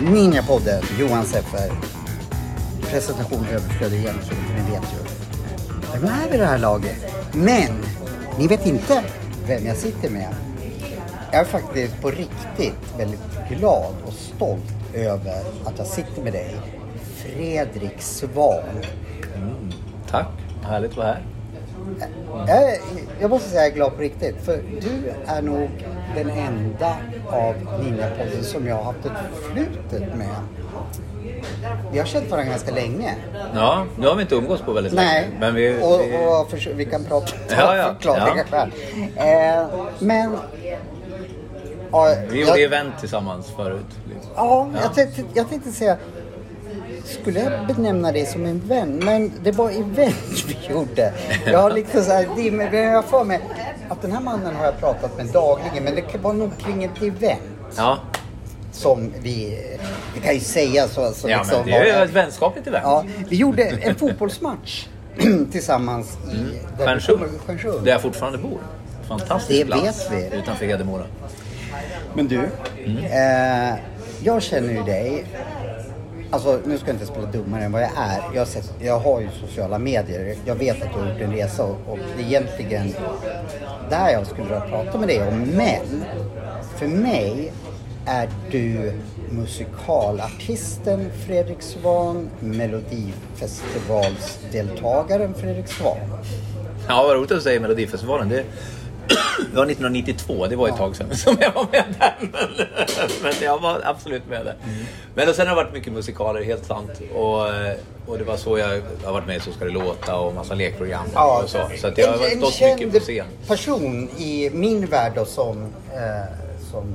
Ninjapodden, Johan Seffer. Presentation överflödig egentligen, för ni vet ju. Vem är vi det här laget? Men ni vet inte vem jag sitter med. Jag är faktiskt på riktigt väldigt glad och stolt över att jag sitter med dig. Fredrik Svan. Tack, härligt att vara här. Jag, jag måste säga att jag är glad på riktigt. För du är nog den enda av Ninjapodden som jag har haft ett förflutet med. Vi har känt varandra ganska länge. Ja, nu har vi inte umgåtts på väldigt Nej, länge. Men vi, och, vi, och för, vi kan prata Ja, ja, förklaringar ja. själv. Eh, men... Ja, vi gjorde jag, event tillsammans förut. liksom. ja, jag, tänkte, jag tänkte säga... Skulle jag benämna dig som en vän? Men det var event vi gjorde. Jag har liksom så här, det, jag för mig att den här mannen har jag pratat med dagligen. Men det var nog kring ett event Ja, som vi... Vi kan ju säga så. så ja liksom men det är ju ett vänskapligt event. Ja, vi gjorde en fotbollsmatch tillsammans i vi Stjärnsund, där jag fortfarande bor. Fantastisk Det plats vet vi. utanför Hedemora. Men du, Mm. eh, jag känner ju dig. Alltså nu ska jag inte spela dummare än vad jag är. Jag har, sett, jag har ju sociala medier. Jag vet att du har gjort en resa och, och det är egentligen där jag skulle vilja prata med dig om. Men för mig är du musikalartisten Fredrik Svan, Melodifestivalsdeltagaren Fredrik Svan. Ja, vad roligt att du säger Melodifestivalen. Det, det var 1992, det var ett tag sedan som jag var med där. Men, men jag var absolut med där. Men och sen har det varit mycket musikaler, helt sant. Och, och det var så jag har varit med i Så ska det låta och massa lekprogram och så. Så att jag har en, en stått känd mycket på scen. person i min värld då, som, eh, som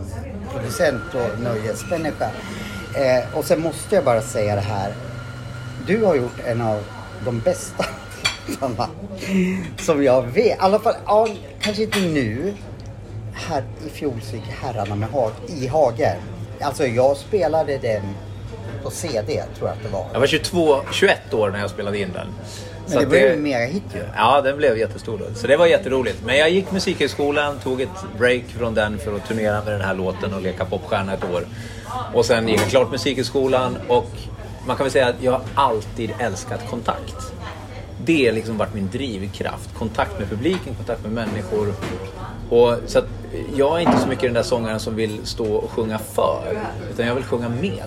producent och nöjesmänniska. Eh, och sen måste jag bara säga det här. Du har gjort en av de bästa som jag vet. I alla fall, ja, kanske inte nu. Här i fjol så gick Herrarna med hag, i Hagen. Alltså jag spelade den på CD tror jag att det var. Jag var 22, 21 år när jag spelade in den. Men Så det var ju en megahit ju. Ja, den blev jättestor då. Så det var jätteroligt. Men jag gick Musikhögskolan, tog ett break från den för att turnera med den här låten och leka popstjärna ett år. Och sen gick jag klart Musikhögskolan och man kan väl säga att jag har alltid älskat kontakt. Det har liksom varit min drivkraft. Kontakt med publiken, kontakt med människor. Och, så att jag är inte så mycket den där sångaren som vill stå och sjunga för. Utan jag vill sjunga med.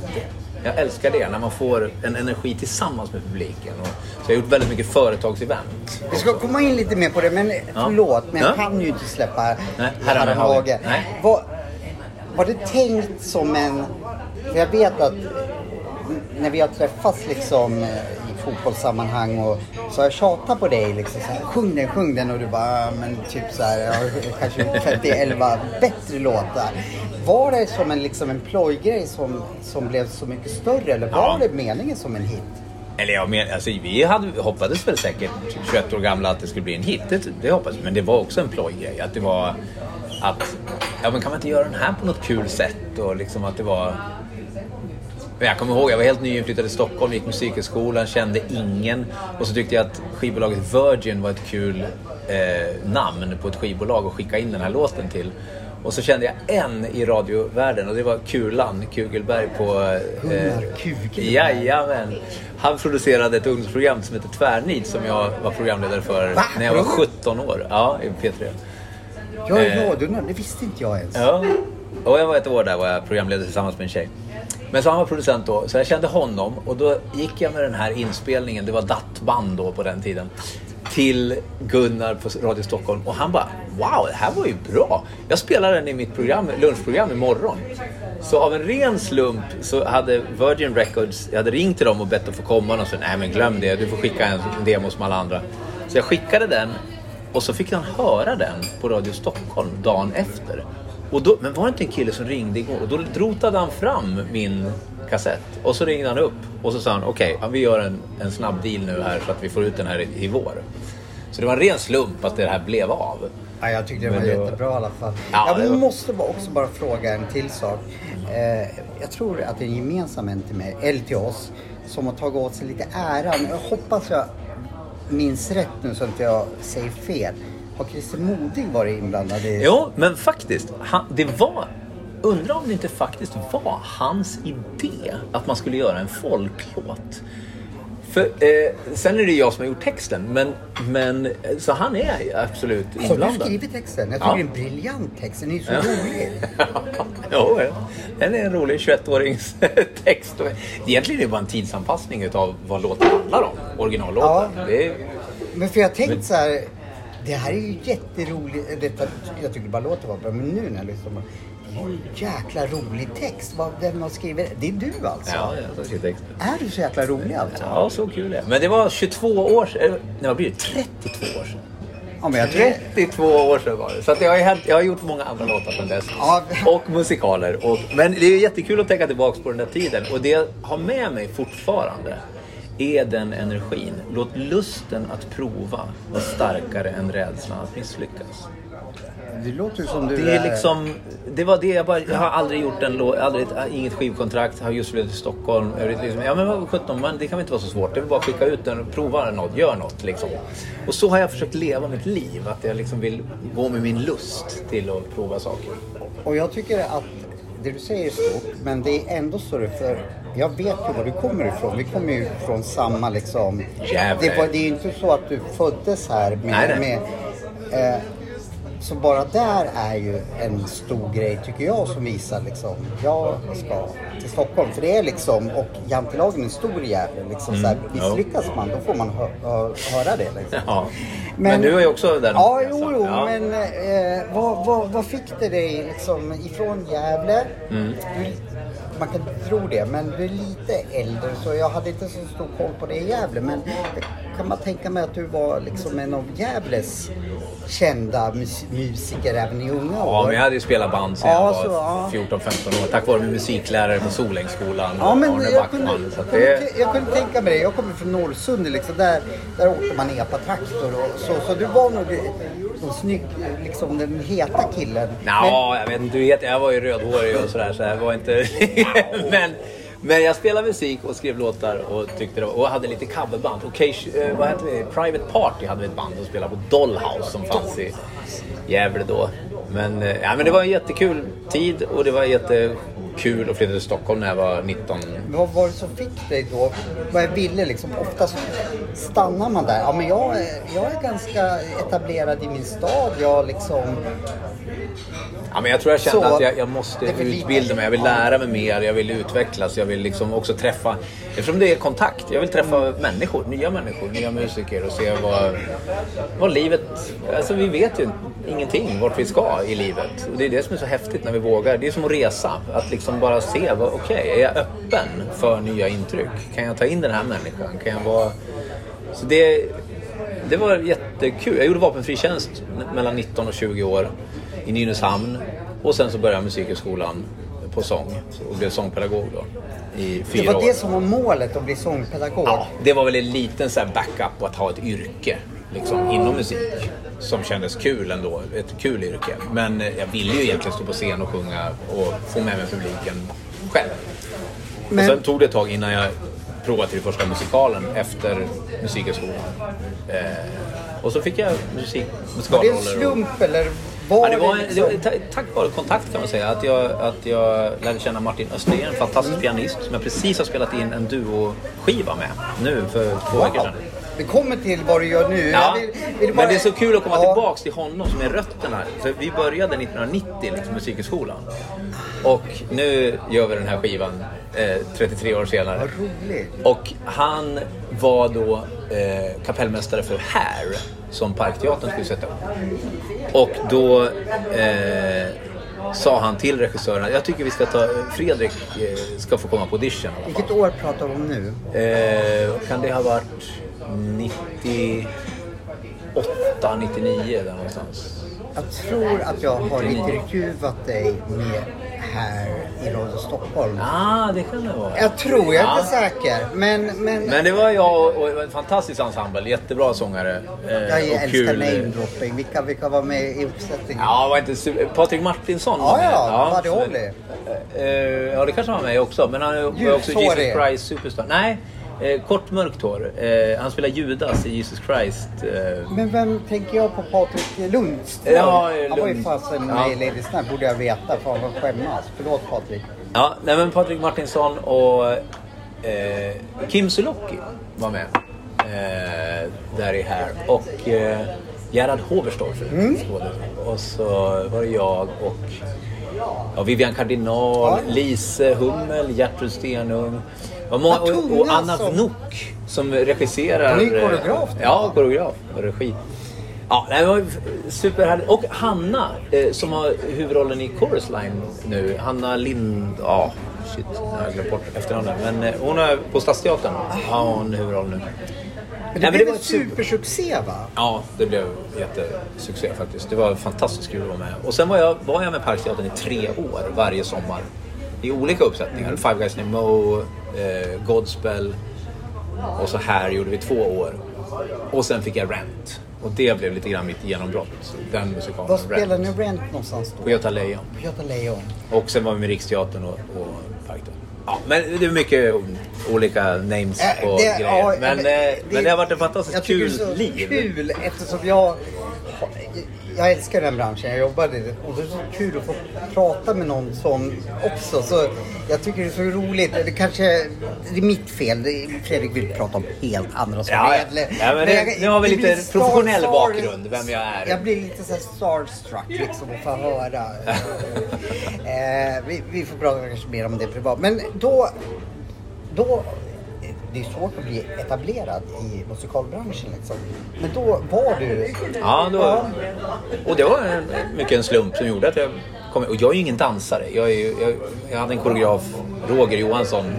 Jag älskar det, när man får en energi tillsammans med publiken. Och, så jag har gjort väldigt mycket företagsevent. Vi ska komma in lite mer på det, men förlåt, men jag Ja. kan ju inte släppa Herrarna. Nej. Var, var det tänkt som en... För jag vet att när vi har träffats liksom eh, fotbollssammanhang och så har jag tjatat på dig liksom så här, sjung den, sjung den och du bara, "Ja, men typ så här, jag har kanske gjort 50-11 bättre låtar. Var det som en, liksom en plojgrej som, som blev så mycket större eller var Ja. det meningen som en hit? Eller jag men, alltså, vi hade, hoppades väl säkert 21 år gamla att det skulle bli en hit. Det, det hoppades Men det var också en plojgrej. Att det var att, ja men kan man inte göra den här på något kul sätt? Och liksom att det var... Men jag kommer ihåg, jag var helt nyinflyttad i Stockholm, gick musikhögskolan, kände ingen. Och så tyckte jag att skivbolaget Virgin var ett kul eh, namn på ett skivbolag att skicka in den här låten till. Och så kände jag en i radiovärlden och det var Kulan Kugelberg på... Gunnar Kugelberg. Jajamän. Han producerade ett ungdomsprogram som heter Tvärnit som jag var programledare för Va? när jag var Bra. 17 år. Ja, i P3. Jag är Eh. radion, det visste inte jag ens. Ja. Och jag var ett år där var jag programledare tillsammans med en tjej. Men så han var producent då, så jag kände honom och då gick jag med den här inspelningen, det var dattband då på den tiden, till Gunnar på Radio Stockholm och han bara Wow, det här var ju bra! Jag spelar den i mitt program, lunchprogram imorgon. Så av en ren slump så hade Virgin Records, jag hade ringt till dem och bett att få komma och så nej men glöm det, du får skicka en demo som alla andra. Så jag skickade den och så fick han höra den på Radio Stockholm dagen efter. Och då, men var det inte en kille som ringde igår? Och då drotade han fram min kassett. Och så ringde han upp och så sa han okej, ja, vi gör en, en snabb deal nu här så att vi får ut den här i, i vår. Så det var en ren slump att det här blev av. Ja, jag tyckte det var Men var- jättebra i alla fall. Ja, jag var- måste bara också bara fråga en till sak. eh, jag tror att det är en gemensam vän till mig, eller till oss, som har tagit åt sig lite äran. Jag hoppas jag minns rätt nu så att jag säger fel. Har Christer Modig varit inblandad i... Jo, men faktiskt. Han, det var... Undrar om det inte faktiskt var hans idé att man skulle göra en folklåt. För, eh, sen är det jag som har gjort texten, men, men så han är absolut Har inblandad. du skrivit texten? Jag tycker Ja. det är en briljant text. Den är så rolig. jo, ja. den är en rolig 21-årings text. Egentligen är det bara en tidsanpassning utav vad låten handlar om, originallåten. Ja. Är, Men för jag har tänkt så här. Det här är ju jätteroligt. Detta, jag tycker bara låten var bra. Men nu när jag lyssnar på det är ju en jäkla rolig text. Vad, vem har skrivit det? Är du alltså? ja, jag tar texten. Är du så jäkla rolig alltså? Ja, så kul är. Men det var 22 år sedan, nej vad blir det? 32 år sedan. Ja, men jag tror... 32 år sedan var det. Så att jag, har, hänt- jag har gjort många andra låtar sedan dess. Ja. Och musikaler. Och, men det är jättekul att tänka tillbaka på den där tiden. Och det jag har med mig fortfarande är den energin. Låt lusten att prova vara starkare än rädslan att misslyckas. Det låter ju som du Det är liksom, det var det jag bara, jag har aldrig gjort en låt, inget skivkontrakt, har just flyttat till Stockholm. Liksom, ja men vad 17, men det kan väl inte vara så svårt. Det är bara att skicka ut den prova något, gör något liksom. Och så har jag försökt leva mitt liv, att jag liksom vill gå med min lust till att prova saker. Och jag tycker att det du säger är stort, men det är ändå större för jag vet ju var du kommer ifrån. Vi kommer ju från samma liksom... Det, var, det är ju inte så att du föddes här med... Nej, nej. med eh, så bara där är ju en stor grej tycker jag som visar liksom, jag ska till Stockholm. För det är liksom, och jantelagen är en stor jävel. Liksom, så här, Mm, ja. misslyckas man då får man hö, hö, höra det. Liksom. Ja. Men, du är ju också där Ja, jo, jo, ja. men eh, vad, vad, vad fick det dig liksom ifrån Gävle? Mm. Du, man kan tro det, men du är lite äldre så jag hade inte så stor koll på det i Gävle. Men kan man tänka mig att du var liksom en av Gävles kända mus- musiker även i unga år? Ja, men jag hade ju spelat band sedan Ja, jag så, var ja. 14-15 år. Tack vare min musiklärare på Solängsskolan Ja, men Arne jag kunde, Backman. Så kunde, det, jag kunde tänka mig det. Jag kommer från Norrsundet liksom. Där, där åkte man epatraktor och så. Så du var nog den snygg, liksom den heta killen. Nja, jag vet inte. Du vet, jag var ju rödhårig och sådär så jag var inte... men, men jag spelade musik och skrev låtar och tyckte det var, och hade lite coverband. Okej, eh, vad hette det? Private Party hade vi ett band och spelade på Dollhouse som fanns i Gävle då. Men, eh, ja, men det var en jättekul tid och det var jättekul att flytta till Stockholm när jag var 19. Vad var det som fick dig då? Vad jag ville liksom. Oftast stannar man där. Ja, men jag, är- jag är ganska etablerad i min stad. Jag liksom... Ja, men jag tror jag kände Så, att jag, jag måste utbilda mig. Jag vill lära mig mer. Jag vill utvecklas. Jag vill liksom också träffa... Eftersom det är kontakt. Jag vill träffa människor. Nya människor. Nya musiker. Och se vad, vad livet... Alltså vi vet ju ingenting vart vi ska i livet. Och det är det som är så häftigt när vi vågar. Det är som att resa. Att liksom bara se. Okej, är jag öppen för nya intryck? Kan jag ta in den här människan? Kan jag vara... Så det, det var jättekul. Jag gjorde vapenfri tjänst mellan 19 och 20 år i Nynäshamn. Och sen så började jag musikhögskolan på sång och blev sångpedagog då i Det fyra var år. det som var målet, att bli sångpedagog. Ja, det var väl en liten så backup att ha ett yrke liksom, inom musik som kändes kul ändå. Ett kul yrke. Men eh, jag ville ju egentligen stå på scen och sjunga och få med mig publiken själv. Men- Och sen tog det ett tag innan jag provade till första musikalen efter musikhögskolan. Eh, och så fick jag musik, Var det en musikalroller. och- slump eller var Ja, det var, det en, liksom... det var ta- tack vare kontakt kan man säga. Att jag, att jag lärde känna Martin Östergren, en fantastisk pianist som jag precis har spelat in en duoskiva med nu för två veckor sedan. Vi kommer till vad du gör nu. Ja, vill bara- men det är så kul att komma Ja. tillbaks till honom som är rötterna. För vi började 1990, liksom, Musikhögskolan. Och nu gör vi den här skivan eh, 33 år senare. Vad roligt. Och han var då eh, kapellmästare för Hair som Parkteatern skulle sätta upp. Och då eh, sa han till regissören jag tycker vi ska ta, Fredrik eh, ska få komma på audition. Vilket år pratar vi om nu? Eh, kan det ha varit 98, 99 där någonstans? Jag tror att jag har intervjuat dig med här i Radio Stockholm. Ah, det kan det vara. Jag tror, jag är Ja. inte säker. Men, men, Men det var jag och, en fantastisk ensemble. Jättebra sångare. Eh, jag och älskar namedropping. Vilka, vilka var med i uppsättningen? Ja, var inte super... Patrik Martinsson Ja, var med. ja, Buddy så- Holly. Eh, ja, det kanske var med också. Men han var också. Jesus Christ Superstar. Nej, eh, kort mörkt hår. Eh, han spelar Judas i Jesus Christ. Eh, Men vem tänker jag på? Patrik Lundström? Ja, Han var ju Lund. fasen Ja. med i Lady Snap, borde jag veta. Fan vad skämmas. Förlåt Patrik. Ja, nej men Patrik Martinsson och eh, Kim Sulocki var med. Eh, där i här. Och eh, Gerhard Hoverstorff. skådespelare. Och så var det jag och ja, Vivian Kardinal, Ja. Lise Hummel, Gertrud Stenung. Och, och, tunga och Anna Vnuk som regisserar. Hon är eh, koreograf nu, Ja, koreograf och regi. Ja, det var superhärligt. Och Hanna eh, som har huvudrollen i Chorus Line nu. Hanna Lind... Ja, shit. Jag har glömt bort efternamnet. Men eh, hon är på Stadsteatern. Har hon huvudroll nu. Men det Nej, men blev en supersuccé va? Ja, det blev jättesuccé faktiskt. Det var fantastiskt kul att vara med. Och sen var jag, var jag med Parkteatern i tre år varje sommar. I olika uppsättningar. Five Guys Named Mo, eh, Godspell och så här gjorde vi två år. Och sen fick jag Rent. Och det blev lite grann mitt genombrott. Den musikalen. Var spelar Rent. ni Rent någonstans då? På Göta Lejon. På Göta Lejon. Och sen var vi med Riksteatern och, och Parkteatern. Ja, men det är mycket olika names Äh, på det- grejer. ja, men, det- eh, men det har varit ett fantastiskt kul liv. kul eftersom jag... Jag älskar den branschen, jag jobbade i det och det är så kul att få prata med någon som också. Så jag tycker det är så roligt. Det kanske det är mitt fel. Fredrik vill prata om helt andra saker. Ja, ja. Ja, men det- nu har vi lite professionell star- bakgrund, vem jag är. Jag blir lite så starstruck liksom och få höra. eh, vi, vi får prata kanske mer om det privat. Men då, då det är svårt att bli etablerad i musikalbranschen liksom. Men då var du... Ja, då, och det var en, mycket en slump som gjorde att jag kom Och jag är ju ingen dansare. Jag, är, ju- jag, jag hade en koreograf, Roger Johansson,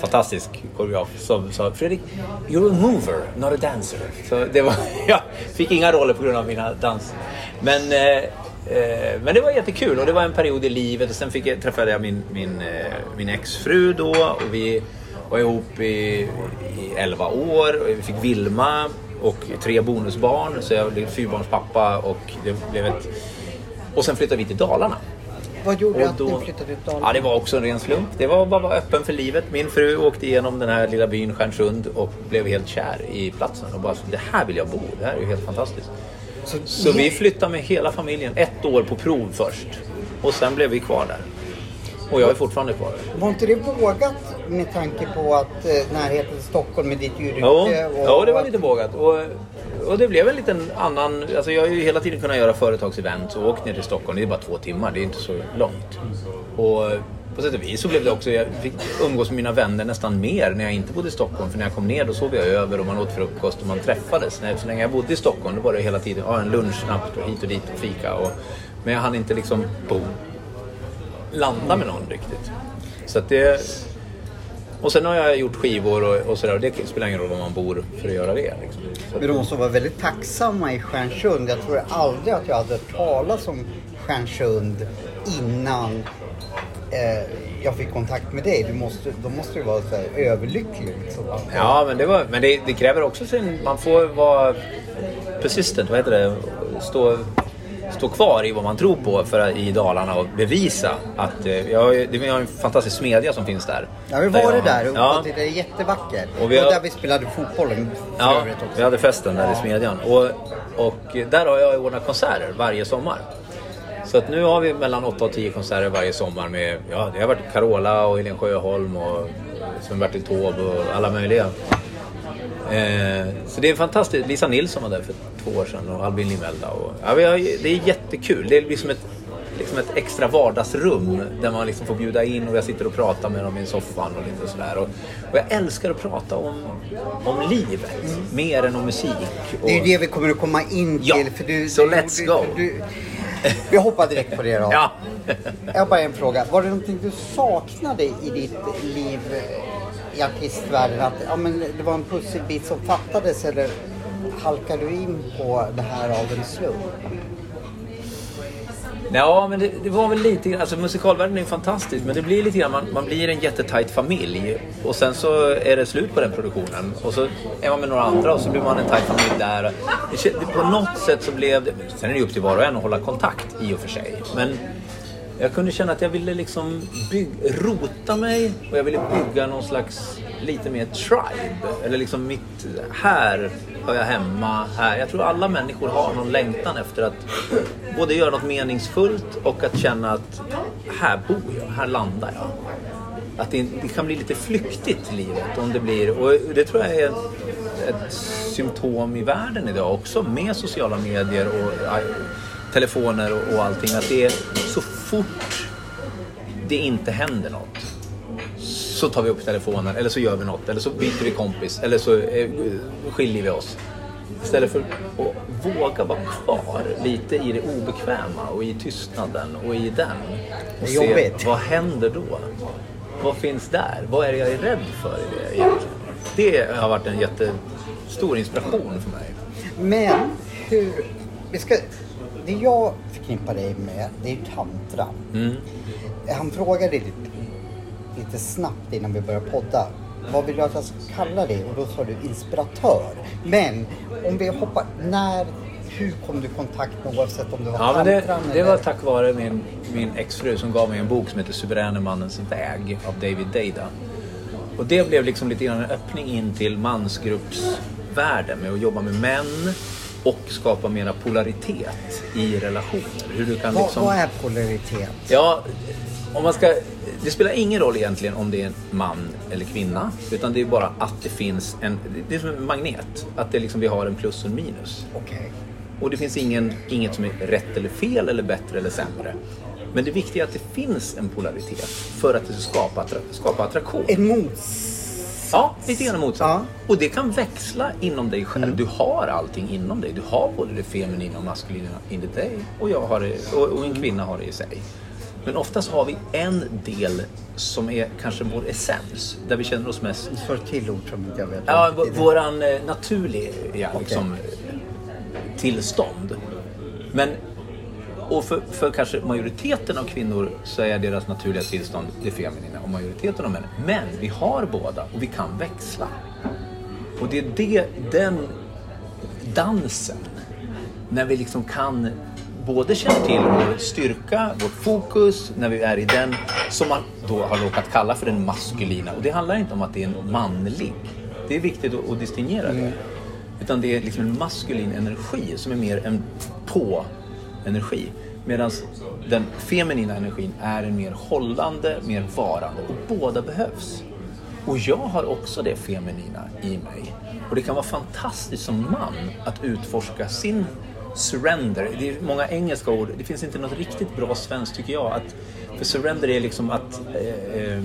fantastisk koreograf, som sa Fredrik, you're a mover, not a dancer. Så det var, jag fick inga roller på grund av mina dans. Men, eh, eh, men det var jättekul och det var en period i livet och sen fick jag, träffade jag min, min, eh, min exfru då och vi var ihop i, i 11 år vi fick Vilma och tre bonusbarn så jag blev fyrbarnspappa och det blev ett... Och sen flyttade vi till Dalarna. Vad gjorde Och att ni flyttade ut Dalarna? Ja, det var också en ren slump. Det var bara att vara öppen för livet. Min fru åkte igenom den här lilla byn Stjärnsund och blev helt kär i platsen och bara det här vill jag bo. Det här är ju helt fantastiskt. Så, Så vi flyttade med hela familjen ett år på prov först. Och sen blev vi kvar där. Och jag är fortfarande kvar. Var inte det vågat med tanke på att eh, närheten till Stockholm med ditt yrke? Jo, ja, det var lite vågat. Och, och det blev en liten annan... Alltså jag har ju hela tiden kunnat göra företagsevent och åkt ner till Stockholm. Det är bara två timmar, det är inte så långt. Och på sätt och vis så blev det också... Jag fick umgås med mina vänner nästan mer när jag inte bodde i Stockholm. För när jag kom ner då sov jag över och man åt frukost och man träffades. Så länge jag bodde i Stockholm då var det hela tiden ja, en lunch snabbt och hit och dit och fika. Och, men jag hann inte liksom bo, landa med någon riktigt. Så det... Och sen har jag gjort skivor och, och sådär och det spelar ingen roll var man bor för att göra det. Liksom. Så Men de måste vara väldigt tacksamma i Stjärnsund. Jag tror aldrig att jag hade talas om Stjärnsund innan eh, jag fick kontakt med dig. Du måste, de måste ju vara så här överlycklig. Liksom. ja, men, det, var, men det, det kräver också sin... Man får vara persistent, vad heter det? Stå, stå kvar i vad man tror på för, i Dalarna och bevisa att... eh, Jag, har vi har en fantastisk smedja som finns där. Jag har ju Där jag- där och Ja. det är jättevackert. Och Och, vi har- där vi spelade fotbollen för Ja, övrigt också. vi hade festen där i Smedjan. Och, och där har jag ordnat konserter varje sommar. Så att nu har vi mellan 8 och 10 konserter varje sommar med, ja det har varit Carola och Helene Sjöholm och Sven-Bertil Taube och alla möjliga. Eh, så det är fantastiskt. Lisa Nilsson var där för två år sedan och Albin Limelda. Och, ja, det är jättekul. Det är liksom ett, liksom ett extra vardagsrum där man liksom får bjuda in och jag sitter och pratar med dem i soffan och lite sådär. Och, och jag älskar att prata om, om livet mer än om musik. Och, Det är det vi kommer att komma in till. Ja, för du, så du, let's du, go. Du, vi hoppar direkt på det då. Ja. Jag har bara en fråga. Var det någonting du saknade i ditt liv i artistvärlden? Att ja, men det var en pusselbit som fattades eller halkar du in på det här av en slump? Ja, men det, det var väl lite grann, alltså musikalvärlden är ju fantastisk men det blir lite grann, man, man blir en jättetajt familj och sen så är det slut på den produktionen och så är man med några andra och så blir man en tajt familj där. Det, på något sätt så blev det, sen är det ju upp till var och en att hålla kontakt i och för sig, men jag kunde känna att jag ville liksom bygg, rota mig och jag ville bygga någon slags lite mer tribe. Eller liksom mitt, här hör jag hemma. Här. Jag tror alla människor har någon längtan efter att både göra något meningsfullt och att känna att här bor jag, här landar jag. Att det, det kan bli lite flyktigt livet om det blir, och det tror jag är ett symptom i världen idag också med sociala medier och äh, telefoner och, och allting. Att det är så fort det inte händer något så tar vi upp telefonen eller så gör vi något eller så byter vi kompis eller så eh, skiljer vi oss. Istället för att våga vara kvar lite i det obekväma och i tystnaden och i den. Och är jobbigt. vad händer då? Vad finns där? Vad är det jag är rädd för i det egentligen? Det har varit en jättestor inspiration för mig. Men hur... Vi ska, det jag förknippar dig med, det är tantra. Mm. Han frågade lite, lite snabbt innan vi började podda. Vad vill du att jag ska kalla dig? Och då sa du inspiratör. Men om vi hoppar... När... Hur kom du i kontakt med oavsett om det var Ja, det, tantran det eller- var tack vare min, min exfru som gav mig en bok som heter Suveräne mannens väg av David Deida. Och det blev liksom lite grann en öppning in till mansgruppsvärlden med att jobba med män och skapa mera polaritet i relationer. Hur du kan Vad, liksom... vad är polaritet? Ja, om man ska... Det spelar ingen roll egentligen om det är en man eller kvinna. Utan det är bara att det finns en... Det är som en magnet. Att det liksom, vi har en plus och en minus. Okej. Och det finns ingen, inget som är rätt eller fel eller bättre eller sämre. Men det viktiga är att det finns en polaritet för att det ska skapa, skapa attraktion. En mots... Ja, lite grann motsatt. Ja. Och det kan växla inom dig själv. Du har allting inom dig. Du har både det feminina och maskulina in i dig och, jag har det, och, och en kvinna har det i sig. Men oftast har vi en del som är kanske vår essens, där vi känner oss mest För till ord som jag vet. Ja, v- våran eh, naturliga liksom, tillstånd. Men, och för, för kanske majoriteten av kvinnor så är deras naturliga tillstånd det feminina och majoriteten av män. Men vi har båda och vi kan växla. Och det är det, den dansen, när vi liksom kan både känna till vår styrka, vårt fokus, när vi är i den, som man då har råkat kalla för den maskulina. Och det handlar inte om att det är en manlig. Det är viktigt att, att distingera det. Utan det är liksom en maskulin energi som är mer en energi, Medan den feminina energin är en mer hållande, mer varande. Och båda behövs. Och jag har också det feminina i mig. Och det kan vara fantastiskt som man att utforska sin surrender. Det är många engelska ord. Det finns inte något riktigt bra svenskt tycker jag. Att, för surrender är liksom att eh, eh,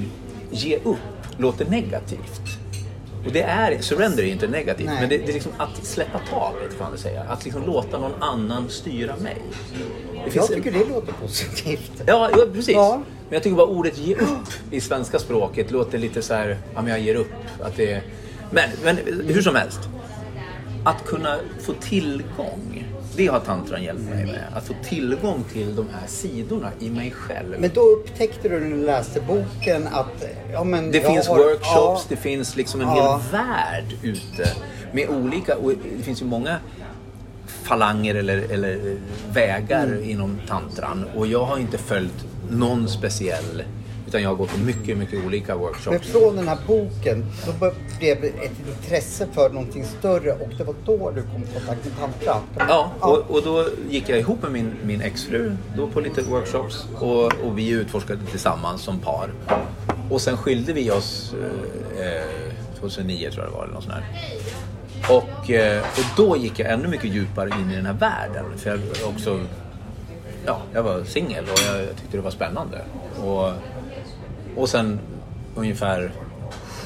ge upp låter negativt. Och det är, surrender är inte negativt, Nej. men det, det är liksom att släppa taget kan man säga. Att liksom låta någon annan styra mig. Det Jag finns en- tycker det låter positivt. Ja, ja precis. Ja. Men jag tycker bara ordet ge upp i svenska språket låter lite så här, ja men jag ger upp. Att det, men, men hur som helst. Att kunna få tillgång, det har tantran hjälpt mig med. Att få tillgång till de här sidorna i mig själv. Men då upptäckte du när du läste boken att... Ja, men Det finns har- workshops, Ja, det finns liksom en Ja. hel värld ute med olika, och det finns ju många falanger eller, eller vägar Mm. inom tantran och jag har inte följt någon speciell utan jag har gått på mycket, mycket olika men workshops. från den här boken, då blev det ett intresse för någonting större och det var då du kom i kontakt med tantra. Ja, och, och då gick jag ihop med min, min exfru då på lite workshops och, och vi utforskade tillsammans som par. Och sen skilde vi oss eh, eh, 2009 tror jag det var eller något sånt där. Och, eh, och då gick jag ännu mycket djupare in i den här världen. För jag också, ja, jag var singel och jag, jag tyckte det var spännande. Och, och sen ungefär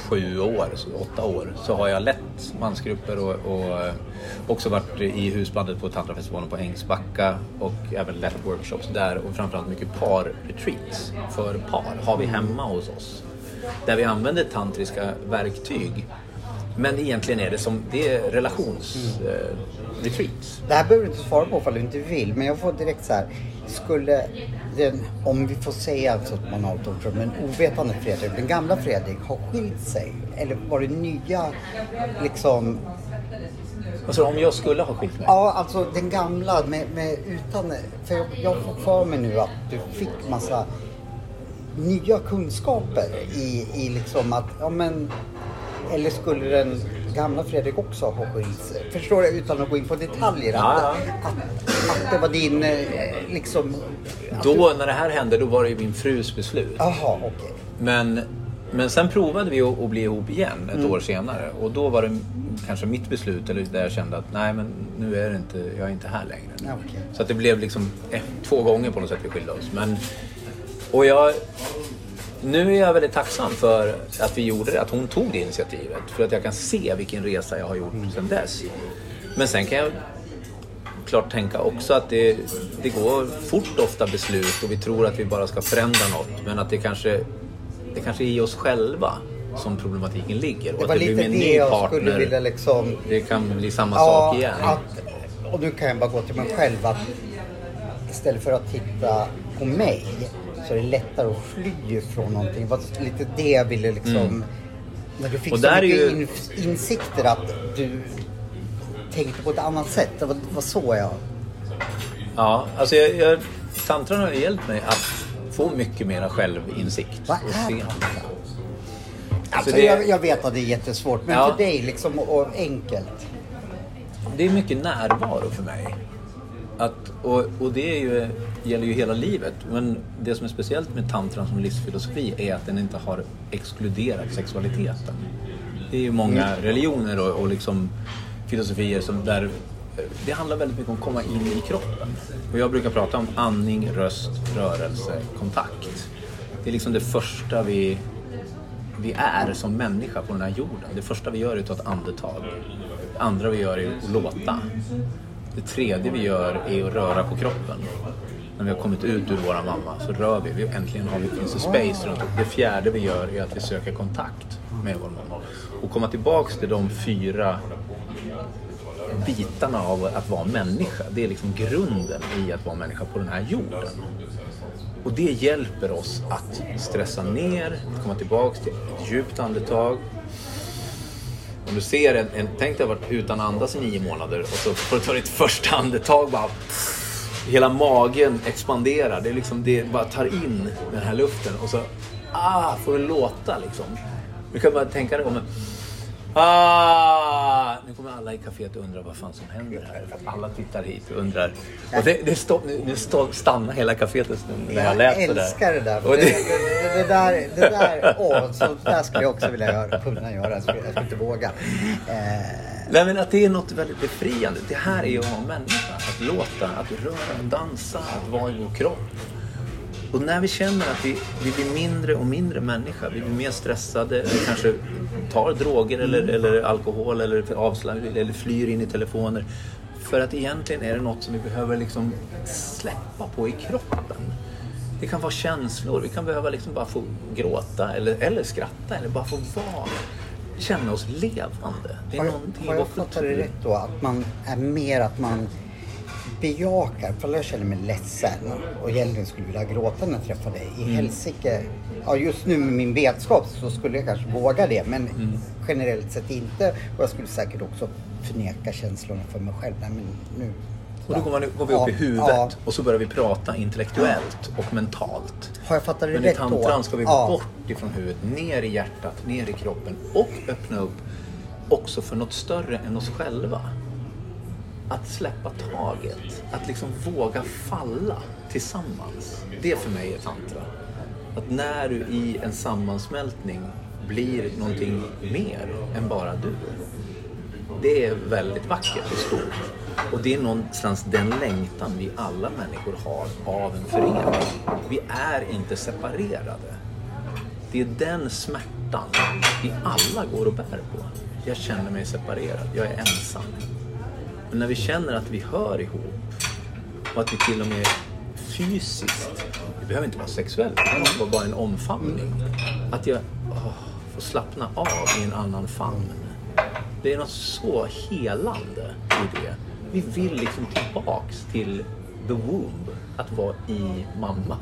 sju år, åtta år, så har jag lett mansgrupper och, och eh, också varit i husbandet på Tantrafestivalen på Ängsbacka och även lett workshops där och framförallt mycket par-retreats för par har vi hemma hos oss. Där vi använder tantriska verktyg. Men egentligen är det som, det är relations eh, retreats. Det här behöver du inte svara på ifall du inte vill, men jag får direkt så här. skulle den, om vi får säga så att man har ett men ovetande Fredrik, den gamla Fredrik, ha skilt sig? Eller var det nya liksom Alltså om jag skulle ha skilt mig? Ja, alltså den gamla med, med utan... För jag, jag får för mig nu att du fick massa nya kunskaper i, i liksom att, ja men... Eller skulle den gamla Fredrik också ha skilt sig? Förstår du? Utan att gå in på detaljer. Ja, att, att, att det var din, eh, liksom... Då, när det här hände, då var det ju min frus beslut. Jaha, okej. Okay. Men, men sen provade vi att, att bli ihop igen ett mm. år senare. Och då var det kanske mitt beslut, eller där jag kände att nej men nu är det inte, jag är inte här längre. Okay. Så att det blev liksom eh, två gånger på något sätt vi skilde oss. Men, och jag, nu är jag väldigt tacksam för att vi gjorde det, att hon tog det initiativet. För att jag kan se vilken resa jag har gjort mm. sedan dess. Men sen kan jag klart tänka också att det, det går fort ofta beslut och vi tror att vi bara ska förändra något. Men att det kanske, det kanske är i oss själva som problematiken ligger. Det var det lite det jag partner, skulle vilja liksom... Det kan bli samma ja, sak igen. Att, och nu kan jag bara gå till mig själv att istället för att titta på mig så är det lättare att fly från någonting. Det var lite det jag ville liksom... Mm. När du fick och så mycket ju... insikter att du tänkte på ett annat sätt. Det var, var så jag... Ja, alltså jag, jag, tantran har hjälpt mig att få mycket mera självinsikt. Vad är tantra? Alltså det... jag, jag, vet att det är jättesvårt, men ja. för dig liksom och enkelt. Det är mycket närvaro för mig. Att, och, och det är ju, gäller ju hela livet. Men det som är speciellt med tantran som livsfilosofi är att den inte har exkluderat sexualiteten. Det är ju många mm. religioner och, och liksom filosofier som där det handlar väldigt mycket om att komma in i kroppen. Och jag brukar prata om andning, röst, rörelse, kontakt. Det är liksom det första vi vi är som människa på den här jorden. Det första vi gör är att ta ett andetag. Det andra vi gör är att låta. Det tredje vi gör är att röra på kroppen. När vi har kommit ut ur våra mamma så rör vi. vi äntligen har vi, finns det space runt oss. Det fjärde vi gör är att vi söker kontakt med vår mamma. Och komma tillbaks till de fyra bitarna av att vara människa. Det är liksom grunden i att vara människa på den här jorden. Och det hjälper oss att stressa ner, komma tillbaks till ett djupt andetag. Om du ser en, en tänk dig att ha varit utan andas i nio månader och så får du ta ditt första andetag bara Hela magen expanderar. Det, är liksom, det bara tar in den här luften och så ah, får det låta liksom. Du kan bara tänka dig om en Ah, nu kommer alla i kaféet undra vad fan som händer här. Alla tittar hit och undrar. Och det, det stå, nu stå, stannar hela kaféet en stund när jag, lät sådär. Jag älskar det där. Det, det, det, där, det där, åh, så där skulle jag också vilja göra, kunna göra. Jag skulle, jag skulle inte våga. Eh. Nej men att det är något väldigt befriande. Det här är ju att vara människa. Att låta, att röra, dansa, att vara i vår kropp. Och när vi känner att vi, vi blir mindre och mindre människa, vi blir mer stressade, eller kanske tar droger eller, mm. eller alkohol eller, avslag, eller flyr in i telefoner. För att egentligen är det något som vi behöver liksom släppa på i kroppen. Det kan vara känslor, vi kan behöva liksom bara få gråta eller, eller skratta eller bara få vara känna oss levande. Det är har, någonting har jag fattat det rätt då? Att man är mer att man bejakar, för jag känner mig ledsen och egentligen skulle vilja gråta när jag träffar dig. I mm. helsike, ja just nu med min vetskap så skulle jag kanske våga det men mm. generellt sett inte. Och jag skulle säkert också förneka känslorna för mig själv. Nej, men nu, och då går, man, går vi upp ja, i huvudet ja. och så börjar vi prata intellektuellt och mentalt. Har jag fattat det Men rätt då? Men i tantran ska vi gå ja. bort ifrån huvudet, ner i hjärtat, ner i kroppen och öppna upp också för något större än oss själva att släppa taget. Att liksom våga falla tillsammans. Det för mig är tantra. Att när du i en sammansmältning blir någonting mer än bara du. Det är väldigt vackert och stort. Och det är någonstans den längtan vi alla människor har av en förening. Vi är inte separerade. Det är den smärtan vi alla går och bär på. Jag känner mig separerad, jag är ensam. Men när vi känner att vi hör ihop och att vi till och med fysiskt, det behöver inte vara sexuellt, det kan vara bara en omfamning. Att jag åh, får slappna av i en annan famn. Det är något så helande i det. Vi vill liksom tillbaks till the womb. att vara i mamma.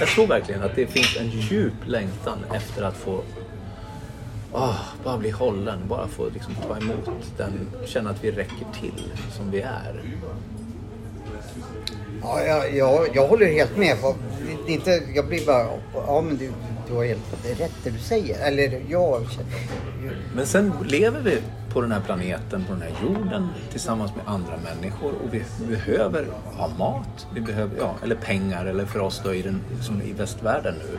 Jag tror verkligen att det finns en djup längtan efter att få oh, bara bli hållen, bara få liksom, ta emot den, känna att vi räcker till som vi är. Ja, jag, jag, jag håller helt med. Inte, jag blir bara, ja men det, du har helt rätt det du säger. Eller jag känner... Men sen lever vi på den här planeten, på den här jorden tillsammans med andra människor och vi behöver ha mat, vi behöver, ja, eller pengar eller för oss då i, den, som i västvärlden nu.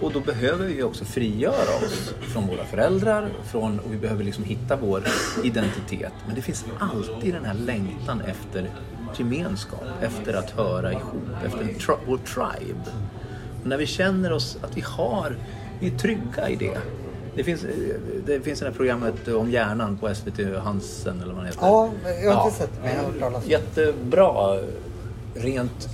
Och då behöver vi också frigöra oss från våra föräldrar från, och vi behöver liksom hitta vår identitet. Men det finns alltid den här längtan efter gemenskap, efter att höra ihop, efter tri vår tribe. Och när vi känner oss att vi har, vi är trygga i det. Det finns, det finns det här programmet om hjärnan på SVT Hansen eller vad det heter. Ja, jag har inte sett det men jag har hört talas om. Jättebra rent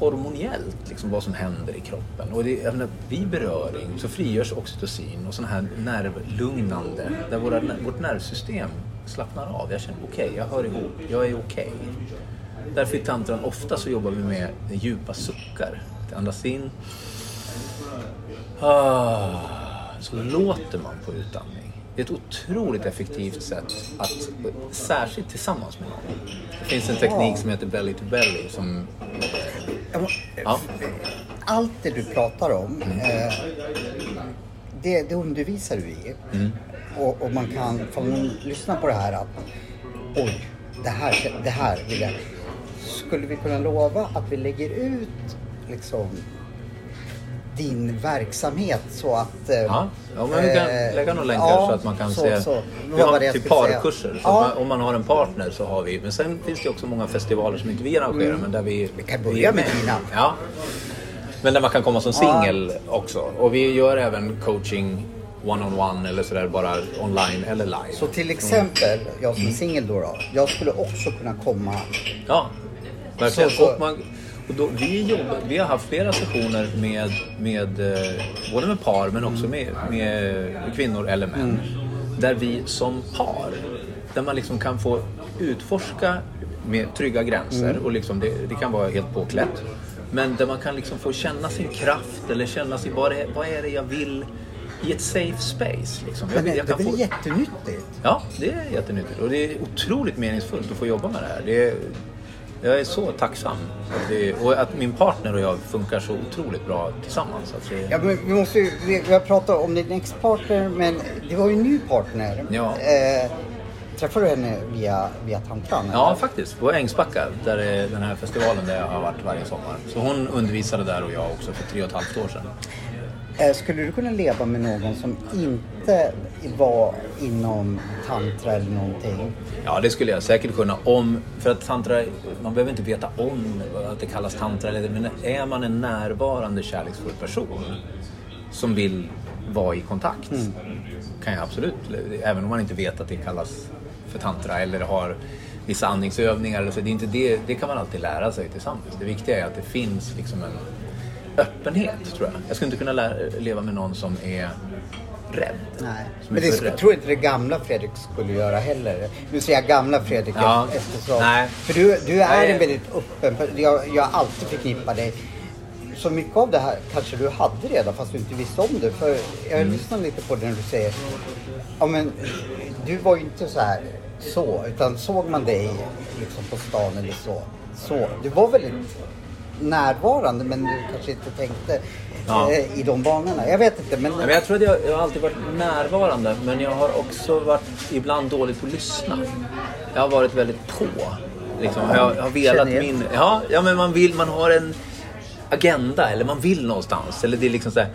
hormoniellt liksom, vad som händer i kroppen. Och det, menar, vid beröring så frigörs oxytocin och sådana här nervlugnande där våra, vårt nervsystem slappnar av. Jag känner okej, okay, jag hör ihop, jag är okej. Okay. Därför i tantran ofta så jobbar vi med djupa suckar. Andas in. Ah, så låter man på utandning. Det är ett otroligt effektivt sätt att, särskilt tillsammans med någon. Det finns en teknik som heter belly to belly som... Ja. Allt det du pratar om, eh, det, det undervisar du i. Mm. Och, och, man kan, om man lyssnar på det här, att oj, det här, det här vill jag. Skulle vi kunna lova att vi lägger ut liksom din verksamhet så att... eh, Ja, ja men vi kan eh, lägga några länkar ja, så att man kan så, se. Så. Vi har säga. parkurser. Ja. man, om man har en partner så har vi. Men sen finns det också många festivaler som inte vi arrangerar men där vi... Mm. Vi kan vi börja är med dina. Ja. Men där man kan komma som singel också. Och vi gör även coaching one-on-one eller sådär bara online eller live. Så till exempel, jag som är singel då, då, jag skulle också kunna komma Ja, verkligen. Så- så- Och man, och då, vi, jobbar, vi har haft flera sessioner med, med eh, både med par men också med, med kvinnor eller män. Där vi som par, där man liksom kan få utforska med trygga gränser och liksom det, det kan vara helt påklätt. Men där man kan liksom få känna sin kraft eller känna sig, vad är, vad är det jag vill i ett safe space. Liksom. Men det, jag det är väl få- jättenyttigt? Ja, det är jättenyttigt och det är otroligt meningsfullt att få jobba med det här. Det är, jag är så tacksam. Att det, och att min partner och jag funkar så otroligt bra tillsammans. Det, Ja, men vi, måste ju, vi, vi har pratat om din ex-partner, men det var ju en ny partner. Ja. Eh, träffade du henne via, via tantran? Ja, eller? faktiskt. På Ängsbacka, där är den här festivalen där jag har varit varje sommar. Så hon undervisade där och jag också för tre och ett halvt år sedan. Eh, skulle du kunna leva med någon som inte var inom tantra eller någonting? Ja, det skulle jag säkert kunna om... För att tantra, man behöver inte veta om att det kallas tantra, eller, men är man en närvarande kärleksfull person som vill vara i kontakt kan jag absolut, även om man inte vet att det kallas för tantra eller har vissa andningsövningar eller så, det, är inte det, det kan man alltid lära sig tillsammans. Det viktiga är att det finns liksom en öppenhet, tror jag. Jag skulle inte kunna leva med någon som är rädd. Nej. Men det rädd. tror inte det gamla Fredrik skulle göra heller. Nu säger jag gamla Fredrik Ja. eftersom... Nej. För du, du är Nej. en väldigt öppen jag, jag har alltid förknippat dig. Så mycket av det här kanske du hade redan fast du inte visste om det. För jag Mm. lyssnar lite på det när du säger Ja men du var ju inte så här så. Utan såg man dig liksom på stan eller så. Så. Du var väldigt närvarande men du kanske inte tänkte Ja. eh, i de banorna. Jag vet inte men... Ja, men jag tror att jag, jag har alltid varit närvarande men jag har också varit ibland dålig på att lyssna. Jag har varit väldigt på. Liksom. Jag, jag har velat min... Ja, ja, men man vill, man har en agenda eller man vill någonstans. Eller det är liksom så här.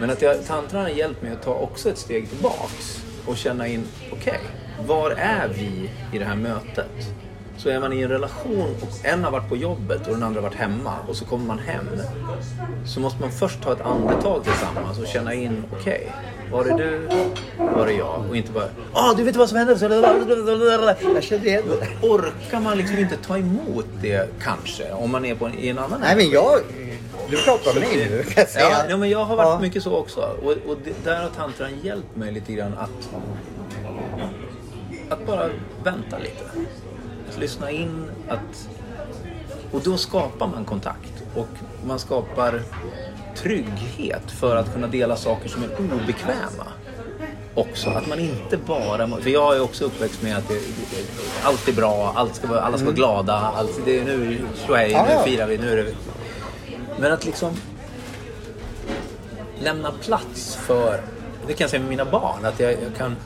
Men att jag, tantran har hjälpt mig att ta också ett steg tillbaks och känna in, okej, var är vi i det här mötet? Så är man i en relation och en har varit på jobbet och den andra har varit hemma och så kommer man hem. Så måste man först ta ett andetag tillsammans och känna in, okej, var är du, var är jag? Och inte bara, ah du vet vad som hände? Jag känner igen det. Orkar man liksom inte ta emot det kanske? Om man är på en, i en annan Nej men jag... Du pratar om mig nu kan jag säga. Ja, ja, men jag har varit Ja. mycket så också. Och, och det, där har tantran hjälpt mig lite grann att, att bara vänta lite. Att lyssna in, att Och då skapar man kontakt och man skapar trygghet för att kunna dela saker som är obekväma. Också, att man inte bara... För jag är också uppväxt med att det, allt är bra, allt ska alla ska vara glada, allt, det är nu, ja. nu firar vi, nu är det... Men att liksom lämna plats för, det kan jag säga med mina barn, att jag, jag kan...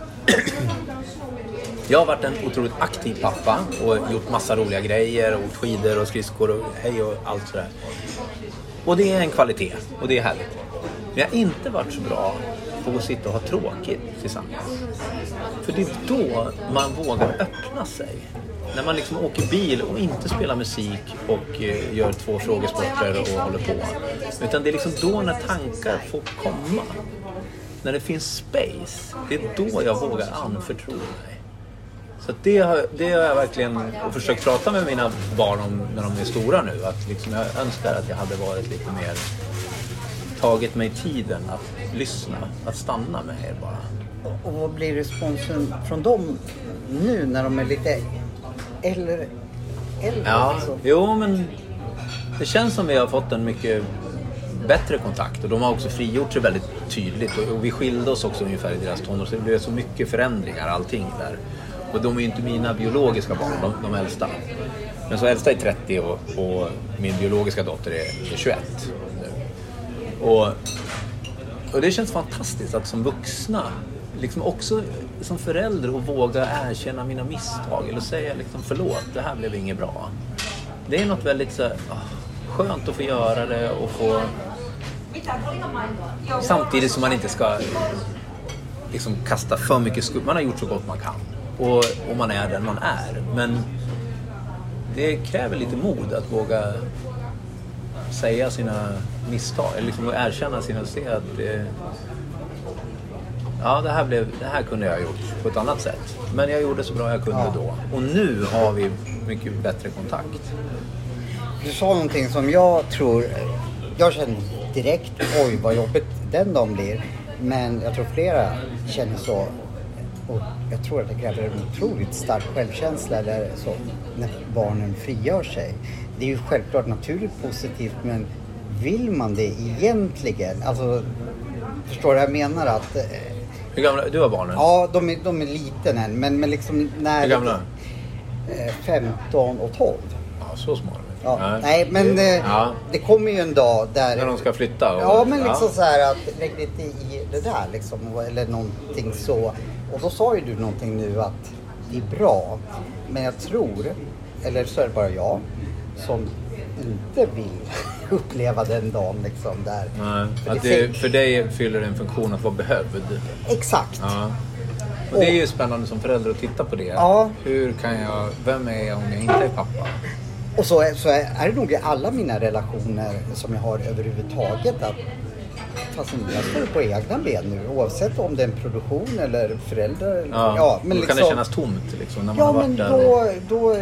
Jag har varit en otroligt aktiv pappa och gjort massa roliga grejer, och åkt skidor och skridskor och hej och allt sådär. Och det är en kvalitet och det är härligt. Men jag har inte varit så bra på att sitta och ha tråkigt tillsammans. För det är då man vågar öppna sig. När man liksom åker bil och inte spelar musik och eh, gör två frågesporter och håller på. Utan det är liksom då när tankar får komma. När det finns space. Det är då jag vågar anförtro mig. Så det, har, det har jag verkligen försökt prata med mina barn om när de är stora nu. Att liksom jag önskar att jag hade varit lite mer tagit mig tiden att lyssna, att stanna med er bara. Och vad blir responsen från dem nu när de är lite äldre? äldre Ja, alltså? jo men det känns som vi har fått en mycket bättre kontakt och de har också frigjort sig väldigt tydligt och, och vi skilde oss också ungefär i deras tonår så det blev så mycket förändringar allting där. Och de är ju inte mina biologiska barn, de, de äldsta. Men så äldsta är 30 och, och min biologiska dotter är, är 21 nu. Och, och det känns fantastiskt att som vuxna, liksom också som förälder, och våga erkänna mina misstag eller säga liksom förlåt, det här blev inget bra. Det är något väldigt så ah, skönt att få göra det och få... Samtidigt som man inte ska liksom kasta för mycket skuld. Man har gjort så gott man kan. Och, och man är den man är. Men det kräver lite mod att våga säga sina misstag. Eller liksom erkänna sina... Se att det, ja, det här, blev, det här kunde jag ha gjort på ett annat sätt. Men jag gjorde så bra jag kunde Ja. då. Och nu har vi mycket bättre kontakt. Du sa någonting som jag tror, jag känner direkt, oj vad jobbigt den dagen blir. Men jag tror flera känner så. Och jag tror att det kräver en otroligt stark självkänsla eller så, när barnen frigör sig. Det är ju självklart naturligt positivt men vill man det egentligen? Alltså, förstår du vad jag menar? Att, eh, Hur gamla Du har barnen? ja, de är, de är liten än men, men liksom när... Hur gamla? Eh, 15 och 12. Ja, så små. Ja. Nej, men det, eh, ja, det kommer ju en dag där... när de ska flytta. Och, Ja, men liksom så här att lägg lite i det där liksom. Eller någonting så. Och då sa ju du någonting nu att det är bra. Men jag tror, eller så är det bara jag, som inte vill uppleva den dagen liksom där. Nej, För att det för dig fyller det en funktion att vara behövd. Exakt. Ja. Och det är ju spännande som förälder att titta på det. Ja. Hur kan jag, vem är jag om jag inte är pappa? Och så är, så är är det nog i alla mina relationer som jag har överhuvudtaget att fast jag står på egna ben nu oavsett om det är en produktion eller föräldrar. eller- Ja, men då kan det kännas tomt liksom, när man Ja har varit men där. då, då,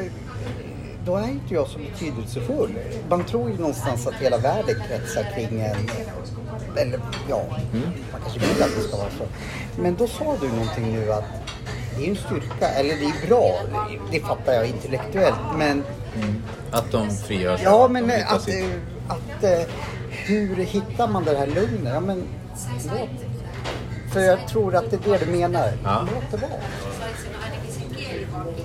då är inte jag så betydelsefull. Man tror ju någonstans att hela världen kretsar kring en. Eller ja, Mm. man kanske vill att det ska vara så. Men då sa du någonting nu att det är en styrka, eller det är bra. Det fattar jag intellektuellt men Att de frigör sig. Ja, att men att, eh, att eh, hur hittar man det här lugnet? Ja, men låt. För jag tror att det är det du menar. Ja. Låt det vara.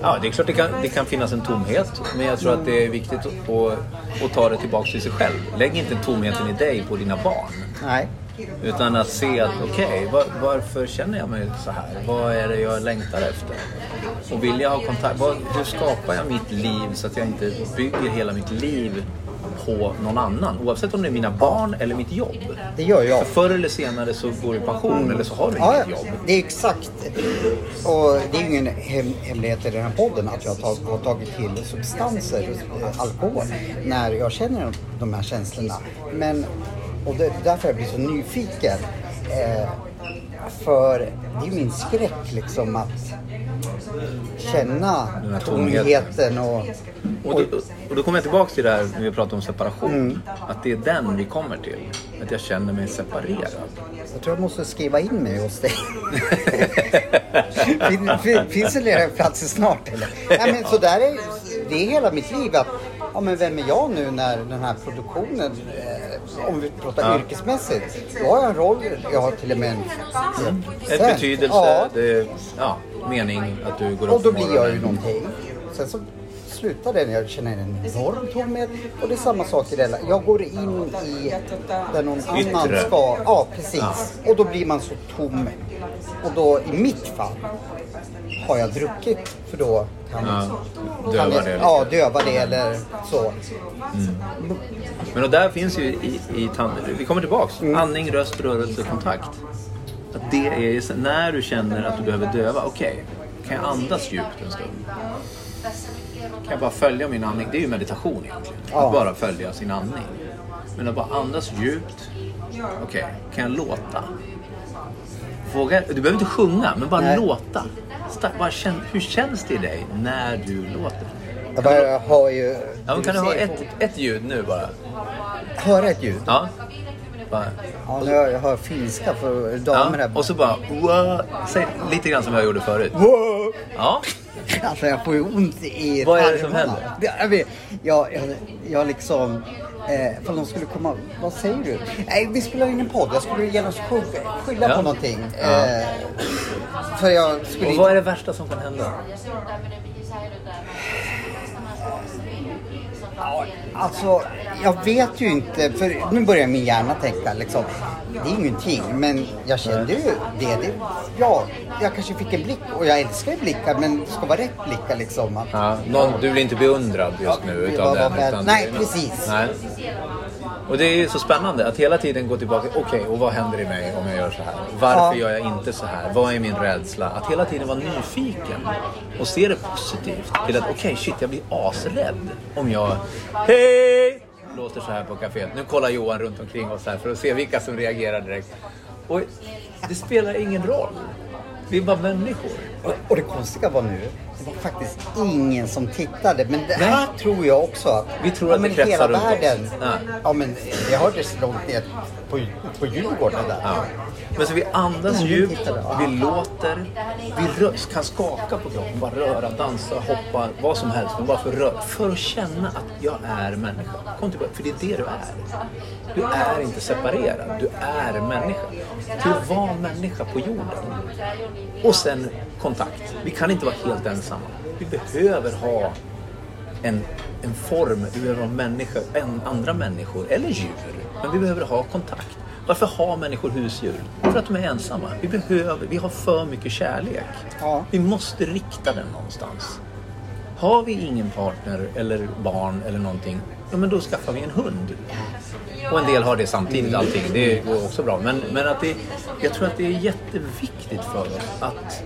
Ja, det är klart det kan, det kan finnas en tomhet. Men jag tror att det är viktigt att, att, att ta det tillbaka till sig själv. Lägg inte tomheten i dig på dina barn. Nej. Utan att se att okej, var, varför känner jag mig så här? Vad är det jag längtar efter? Och vill jag ha kontakt? Vad, hur skapar jag mitt liv så att jag inte bygger hela mitt liv på någon annan? Oavsett om det är mina barn eller mitt jobb. Det gör jag. För förr eller senare så går du i pension eller så har du Ja, inget jobb. det är exakt. Och det är ingen hem, hemlighet i den här podden att jag har tagit till substanser, eh, alkohol, när jag känner de här känslorna. Men, och det är därför jag blir så nyfiken. Eh, för det är ju min skräck liksom att känna tomheten. och... Och då, och då kommer jag tillbaka till det här när vi pratar om separation. Mm. Att det är den vi kommer till. Att jag känner mig separerad. Jag tror jag måste skriva in mig hos dig. fin, fin, finns det lediga platser snart eller? Nej men så där är det är hela mitt liv att ja men vem är jag nu när den här produktionen, eh, om vi pratar Ja. yrkesmässigt, då har jag en roll, jag har till och med en Ett Sen, betydelse, Ja, det ja, mening att du går upp och då blir jag ju någonting. Sen så slutar det när jag känner en enorm tomhet. Och det är samma sak i det. här. Jag går in i där någon annan ska... Ja, precis. Och då blir man så tom. Och då i mitt fall har jag druckit för då kan, Ja, kan döva jag, det. Ja, döva det eller så. Men och där finns ju i, i tand... Vi kommer tillbaks. Mm. Andning, röst, rörelse, kontakt. Att det är när du känner att du behöver döva. Okej, kan jag andas djupt en stund? Kan jag bara följa min andning? Det är ju meditation egentligen. Ja. Att bara följa sin andning. Men att bara andas djupt. Okej, kan jag låta? Våga, du behöver inte sjunga, men bara Nej. låta. Sta- Bara känn, hur känns det i dig när du låter? Jag bara hör ju... Ja, men kan du ha ett, ett ljud nu bara? Höra ett ljud? Ja. Bara. Ja, nu hör jag hör finska för Ja, damer här. och så bara. Säg lite grann som jag gjorde förut. Ja, Alltså jag får ju ont i Vad är det som tarmarna. händer? Jag, vet, jag, jag, jag liksom... Eh, för de skulle komma... Vad säger du? Nej, vi spelar in en podd. Jag skulle gärna sk- skylla Ja. på någonting. Ja. Eh, för jag skulle och vad är det värsta som kan hända? Alltså, jag vet ju inte. För nu börjar min hjärna tänka liksom. Det är ingenting. Men jag kände ju det. det ja, jag kanske fick en blick. Och jag älskar ju blickar. Men det ska vara rätt blickar liksom. Att, Ja, någon, du blir inte beundrad just nu utav den. utan- nej, precis. Nej. Och det är ju så spännande att hela tiden gå tillbaka. Okej, och vad händer i mig om jag gör så här? Varför Ja. gör jag inte så här? Vad är min rädsla? Att hela tiden vara nyfiken och se det positivt. Till att okej, shit, jag blir asrädd om jag... Hej! Låter så här på kaféet. Nu kollar Johan runt omkring oss här för att se vilka som reagerar direkt. Och det spelar ingen roll. Vi är bara människor. Och, och det konstiga var nu, det var faktiskt ingen som tittade. Men det Nej. här tror jag också att... Vi tror ja, att det men kretsar hela runt oss. världen. Ja. Ja. men det hördes långt ner på, på Djurgården där. Ja. Men så vi andas djupt. Ja. vi låter, vi rö- kan skaka på kroppen, bara röra, dansa, hoppa, vad som helst. Men bara för, rö- för att känna att jag är människa. Kom tillbaka, för det är det du är. Du är inte separerad, du är människa. Till att vara människa på jorden. Och sen kontakt. Vi kan inte vara helt ensamma. Vi behöver ha en, en form, vi behöver ha människor, en, andra människor eller djur. Men vi behöver ha kontakt. Varför har människor husdjur? För att de är ensamma. Vi, behöver, vi har för mycket kärlek. Ja. Vi måste rikta den någonstans. Har vi ingen partner eller barn eller någonting, ja men då skaffar vi en hund. Och en del har det samtidigt allting, det går också bra. Men, men att det, jag tror att det är jätteviktigt för oss att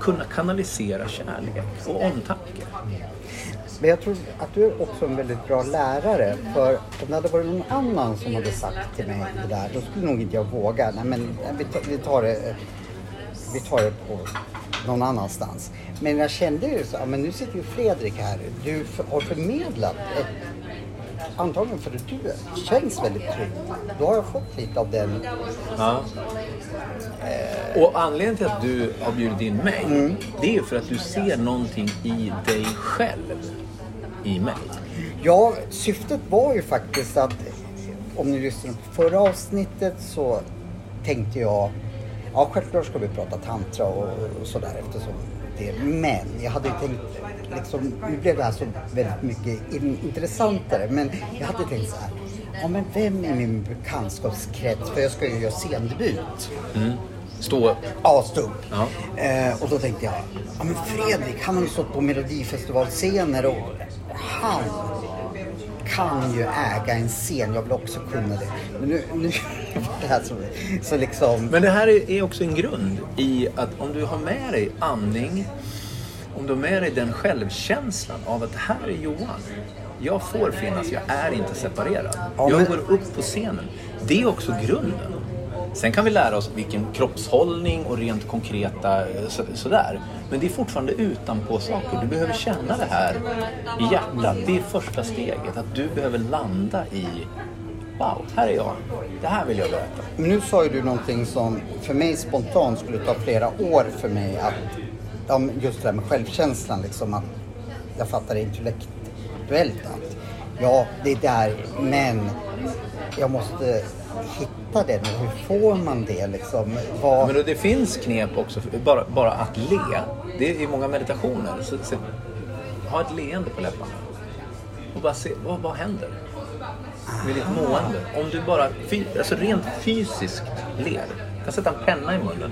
kunna kanalisera kärlek och omtanke. Men jag tror att du är också en väldigt bra lärare. För om det hade varit någon annan som hade sagt till mig det där, då skulle nog inte jag våga. Nej men vi tar, vi tar det, vi tar det på någon annanstans. Men jag kände ju så, men nu sitter ju Fredrik här. Du har förmedlat ett Antagligen för att du känns väldigt trygg. Då har jag fått lite av den. Ja. Och anledningen till att du har bjudit in mig, det är för att du ser någonting i dig själv i mig. Ja, syftet var ju faktiskt att om ni lyssnade på förra avsnittet så tänkte jag, ja självklart ska vi prata tantra och, och sådär eftersom det, men jag hade ju tänkt liksom, nu blev det här så väldigt mycket in, intressantare, men jag hade tänkt så här, ja men vem i min bekantskapskrets, för jag ska ju göra scendebut. Stå upp. Ja, stå upp. Ja. Eh, och då tänkte jag, ja men Fredrik han har ju stått på melodifestivalscener och han kan ju äga en scen. Jag vill också kunna det. Men nu, nu det här så, så liksom... Men det här är- är också en grund i att om du har med dig andning, om du har med dig den självkänslan av att det här är Johan. Jag får finnas, jag är inte separerad. Ja, jag men- går upp på scenen. Det är också grunden. Sen kan vi lära oss vilken kroppshållning och rent konkreta eh, så, sådär. Men det är fortfarande utanpå saker. Du behöver känna det här i hjärtat. Det är första steget. Att du behöver landa i Wow, här är jag. Det här vill jag berätta. Men nu sa ju du någonting som för mig spontant skulle ta flera år för mig att... Ja, just det där med självkänslan liksom att jag fattar intellektuellt att Ja, det är där. Men jag måste hitta det nu. Hur får man det liksom? Vad... Men det finns knep också, bara, bara att le. Det är många meditationer. Så, så, ha ett leende på läpparna. Och bara se, vad, vad händer? Med ditt mående. Om du bara fy, alltså rent fysiskt ler. Du kan sätta en penna i munnen.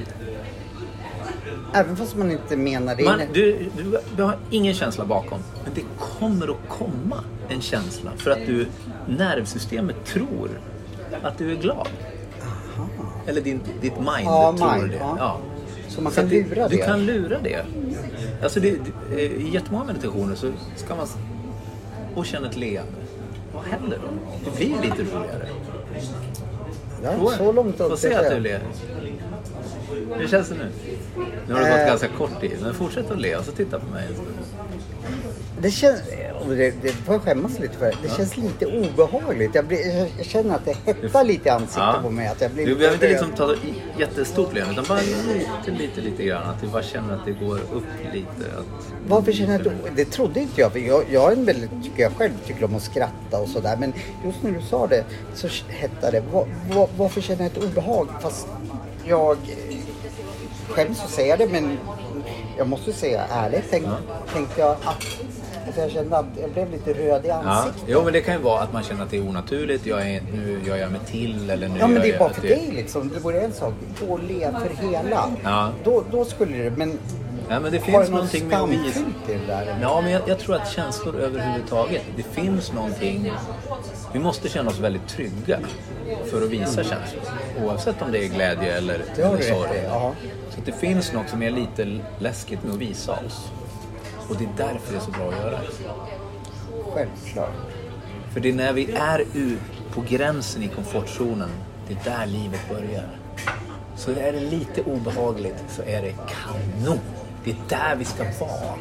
Även fast man inte menar det. Man, du, du, du har ingen känsla bakom. Men det kommer att komma en känsla. För att du, nervsystemet tror att du är glad. Eller din, ditt mind Ja, tror mind, det. ja. Ja. Så man Så kan det- lura Du det. kan lura det. Alltså det, det, I jättemånga meditationer så ska man... Och känna ett leende. Vad händer då? Det blir lite roligare. Prova. så långt upp se är att det. du ler. Hur känns det nu? Nu har det Eh. gått ganska kort tid, men fortsätt att le och så titta på mig. Det känns, det, det får jag skämmas lite för. Det känns lite obehagligt. Jag, blir, jag- jag känner att det hettar lite i ansiktet på mig. Att jag blir du behöver inte liksom ta i- jättestort leende, utan bara lite, lite, lite grann. Att du bara känner att det går upp lite. Att... Varför känner jag att Det trodde inte jag. För jag, jag är en väldigt, tycker jag själv tycker om att skratta och sådär. Men just när du sa det så hettade det. Var, var, varför känner jag ett obehag? Fast jag eh, skäms att säga det men jag måste säga ärligt. Tänk, Tänkte jag att, jag kände att jag blev lite röd i Ja, ansiktet. jo men det kan ju vara att man känner att det är onaturligt. Jag är, nu gör jag mig till eller nu Ja men det är bara för det- dig liksom. Det vore en sak. Gå och le för hela. Ja. Då, då skulle det. Men Ja, men det har finns det något någonting med att visa. skamfyllt i det där? Ja, men jag, jag tror att känslor överhuvudtaget, det finns någonting. Vi måste känna oss väldigt trygga för att visa känslor. Oavsett om det är glädje eller, Det har eller du rätt sorg. Så det finns något som är lite läskigt med att visa oss. Och det är därför det är så bra att göra det. Självklart. För det är när vi är på gränsen i komfortzonen, det är där livet börjar. Så är det lite obehagligt så är det kanon. Det är där vi ska vara.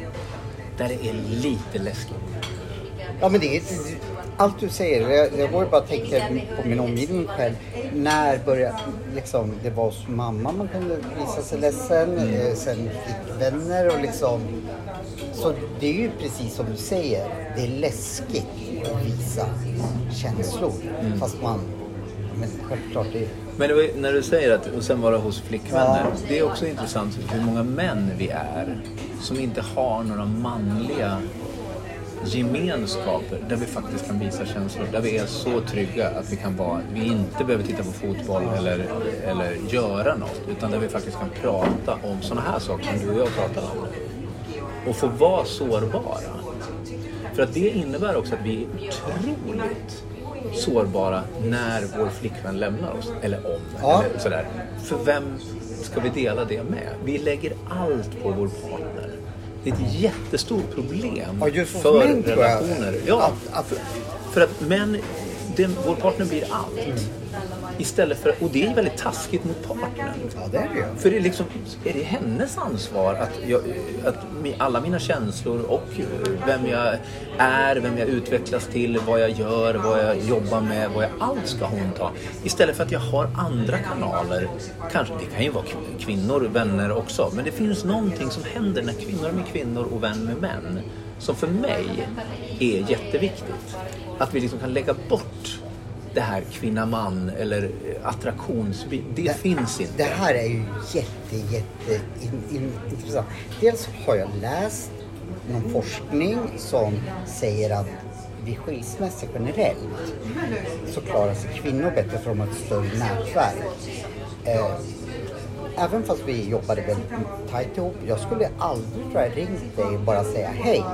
Där det är lite läskigt. Ja men det är allt du säger. Jag, jag går bara och tänker på min omgivning själv. När började liksom, det var hos mamma man kunde visa sig ledsen. Eh, sen fick vänner och liksom. Så det är ju precis som du säger. Det är läskigt att visa känslor. Fast man, men självklart det är Men när du säger att, och sen vara hos flickvänner. Det är också intressant hur många män vi är som inte har några manliga gemenskaper där vi faktiskt kan visa känslor. Där vi är så trygga att vi kan vara, vi inte behöver titta på fotboll eller, eller göra något. Utan där vi faktiskt kan prata om sådana här saker som du och jag pratar om. Och få vara sårbara. För att det innebär också att vi är otroligt sårbara när vår flickvän lämnar oss. Eller om. Ja. Eller sådär. För vem ska vi dela det med? Vi lägger allt på vår partner. Det är ett jättestort problem Ja, just för relationer. Ja, Att- att- för, att män, den, vår partner blir allt. Istället för, och det är väldigt taskigt mot partnern. Ja det är det ju. För det är, liksom, är det hennes ansvar att, jag, att alla mina känslor och vem jag är, vem jag utvecklas till, vad jag gör, vad jag jobbar med, vad jag, allt ska hon ta. Istället för att jag har andra kanaler. Kanske, det kan ju vara kv- kvinnor, vänner också. Men det finns någonting som händer när kvinnor är med kvinnor och vän med män. Som för mig är jätteviktigt. Att vi liksom kan lägga bort det här kvinna-man eller eh, attraktionsbit. Det, finns inte. Det här är ju jätte, jätte in, in, intressant. Dels har jag läst någon forskning som säger att vid skilsmässa generellt så klarar sig kvinnor bättre för de har ett större nätverk. Eh, även fast vi jobbade väldigt tajt ihop. Jag skulle aldrig tror jag ringt dig och bara säga hej,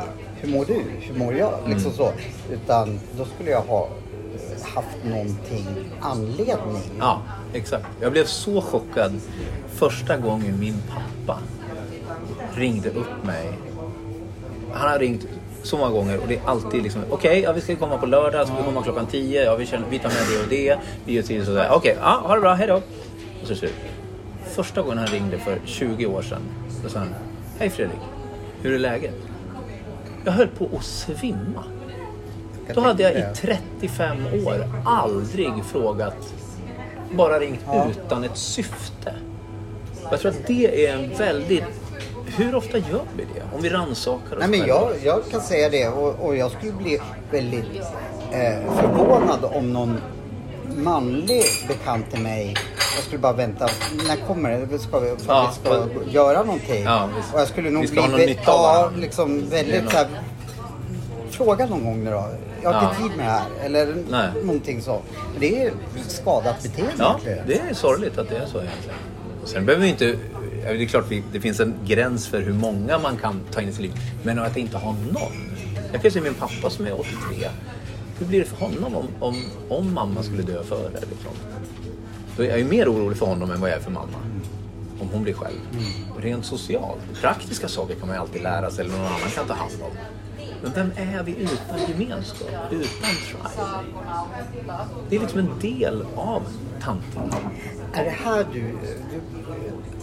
hur mår du? Hur mår jag? Liksom så. Utan då skulle jag ha haft någonting, anledning. Ja, exakt. Jag blev så chockad första gången min pappa ringde upp mig. Han har ringt så många gånger och det är alltid liksom okej, ja, vi ska komma på lördag, ska vi komma klockan 10, ja, vi, känner, vi tar med det och det, vi gör till sådär. Okej, ja, ha det bra, hejdå. Och så slut. Första gången han ringde för 20 år sedan, då sa han Hej Fredrik, hur är läget? Jag höll på att svimma. Då hade jag i det. 35 år aldrig frågat, bara ringt Ja. utan ett syfte. Jag tror att det är en väldigt... Hur ofta gör vi det? Om vi rannsakar oss Nej men jag, jag kan säga det och, och jag skulle bli väldigt eh, förvånad om någon manlig bekant till mig jag skulle bara vänta, när kommer det? Ska vi, Ja, vi ska men- göra någonting. Ja, visst. och jag skulle nog bli ja, liksom väldigt så här, Fråga någon gång nu då. Jag har inte tid med det här. Eller Nej. någonting så. Men det är skadat beteende. Ja, egentligen. det är sorgligt att det är så egentligen. Sen behöver vi inte... Det är klart vi, det finns en gräns för hur många man kan ta in i sitt liv. Men att inte ha någon. Jag kan se min pappa som är 83. Hur blir det för honom om, om, om mamma skulle dö före? Liksom? Då är jag ju mer orolig för honom än vad jag är för mamma. Om hon blir själv. Rent socialt. Praktiska saker kan man ju alltid lära sig eller någon annan kan ta hand om. Men vem är vi utan gemenskap? Utan tribe? Det är liksom en del av tanten. Är det här du, du...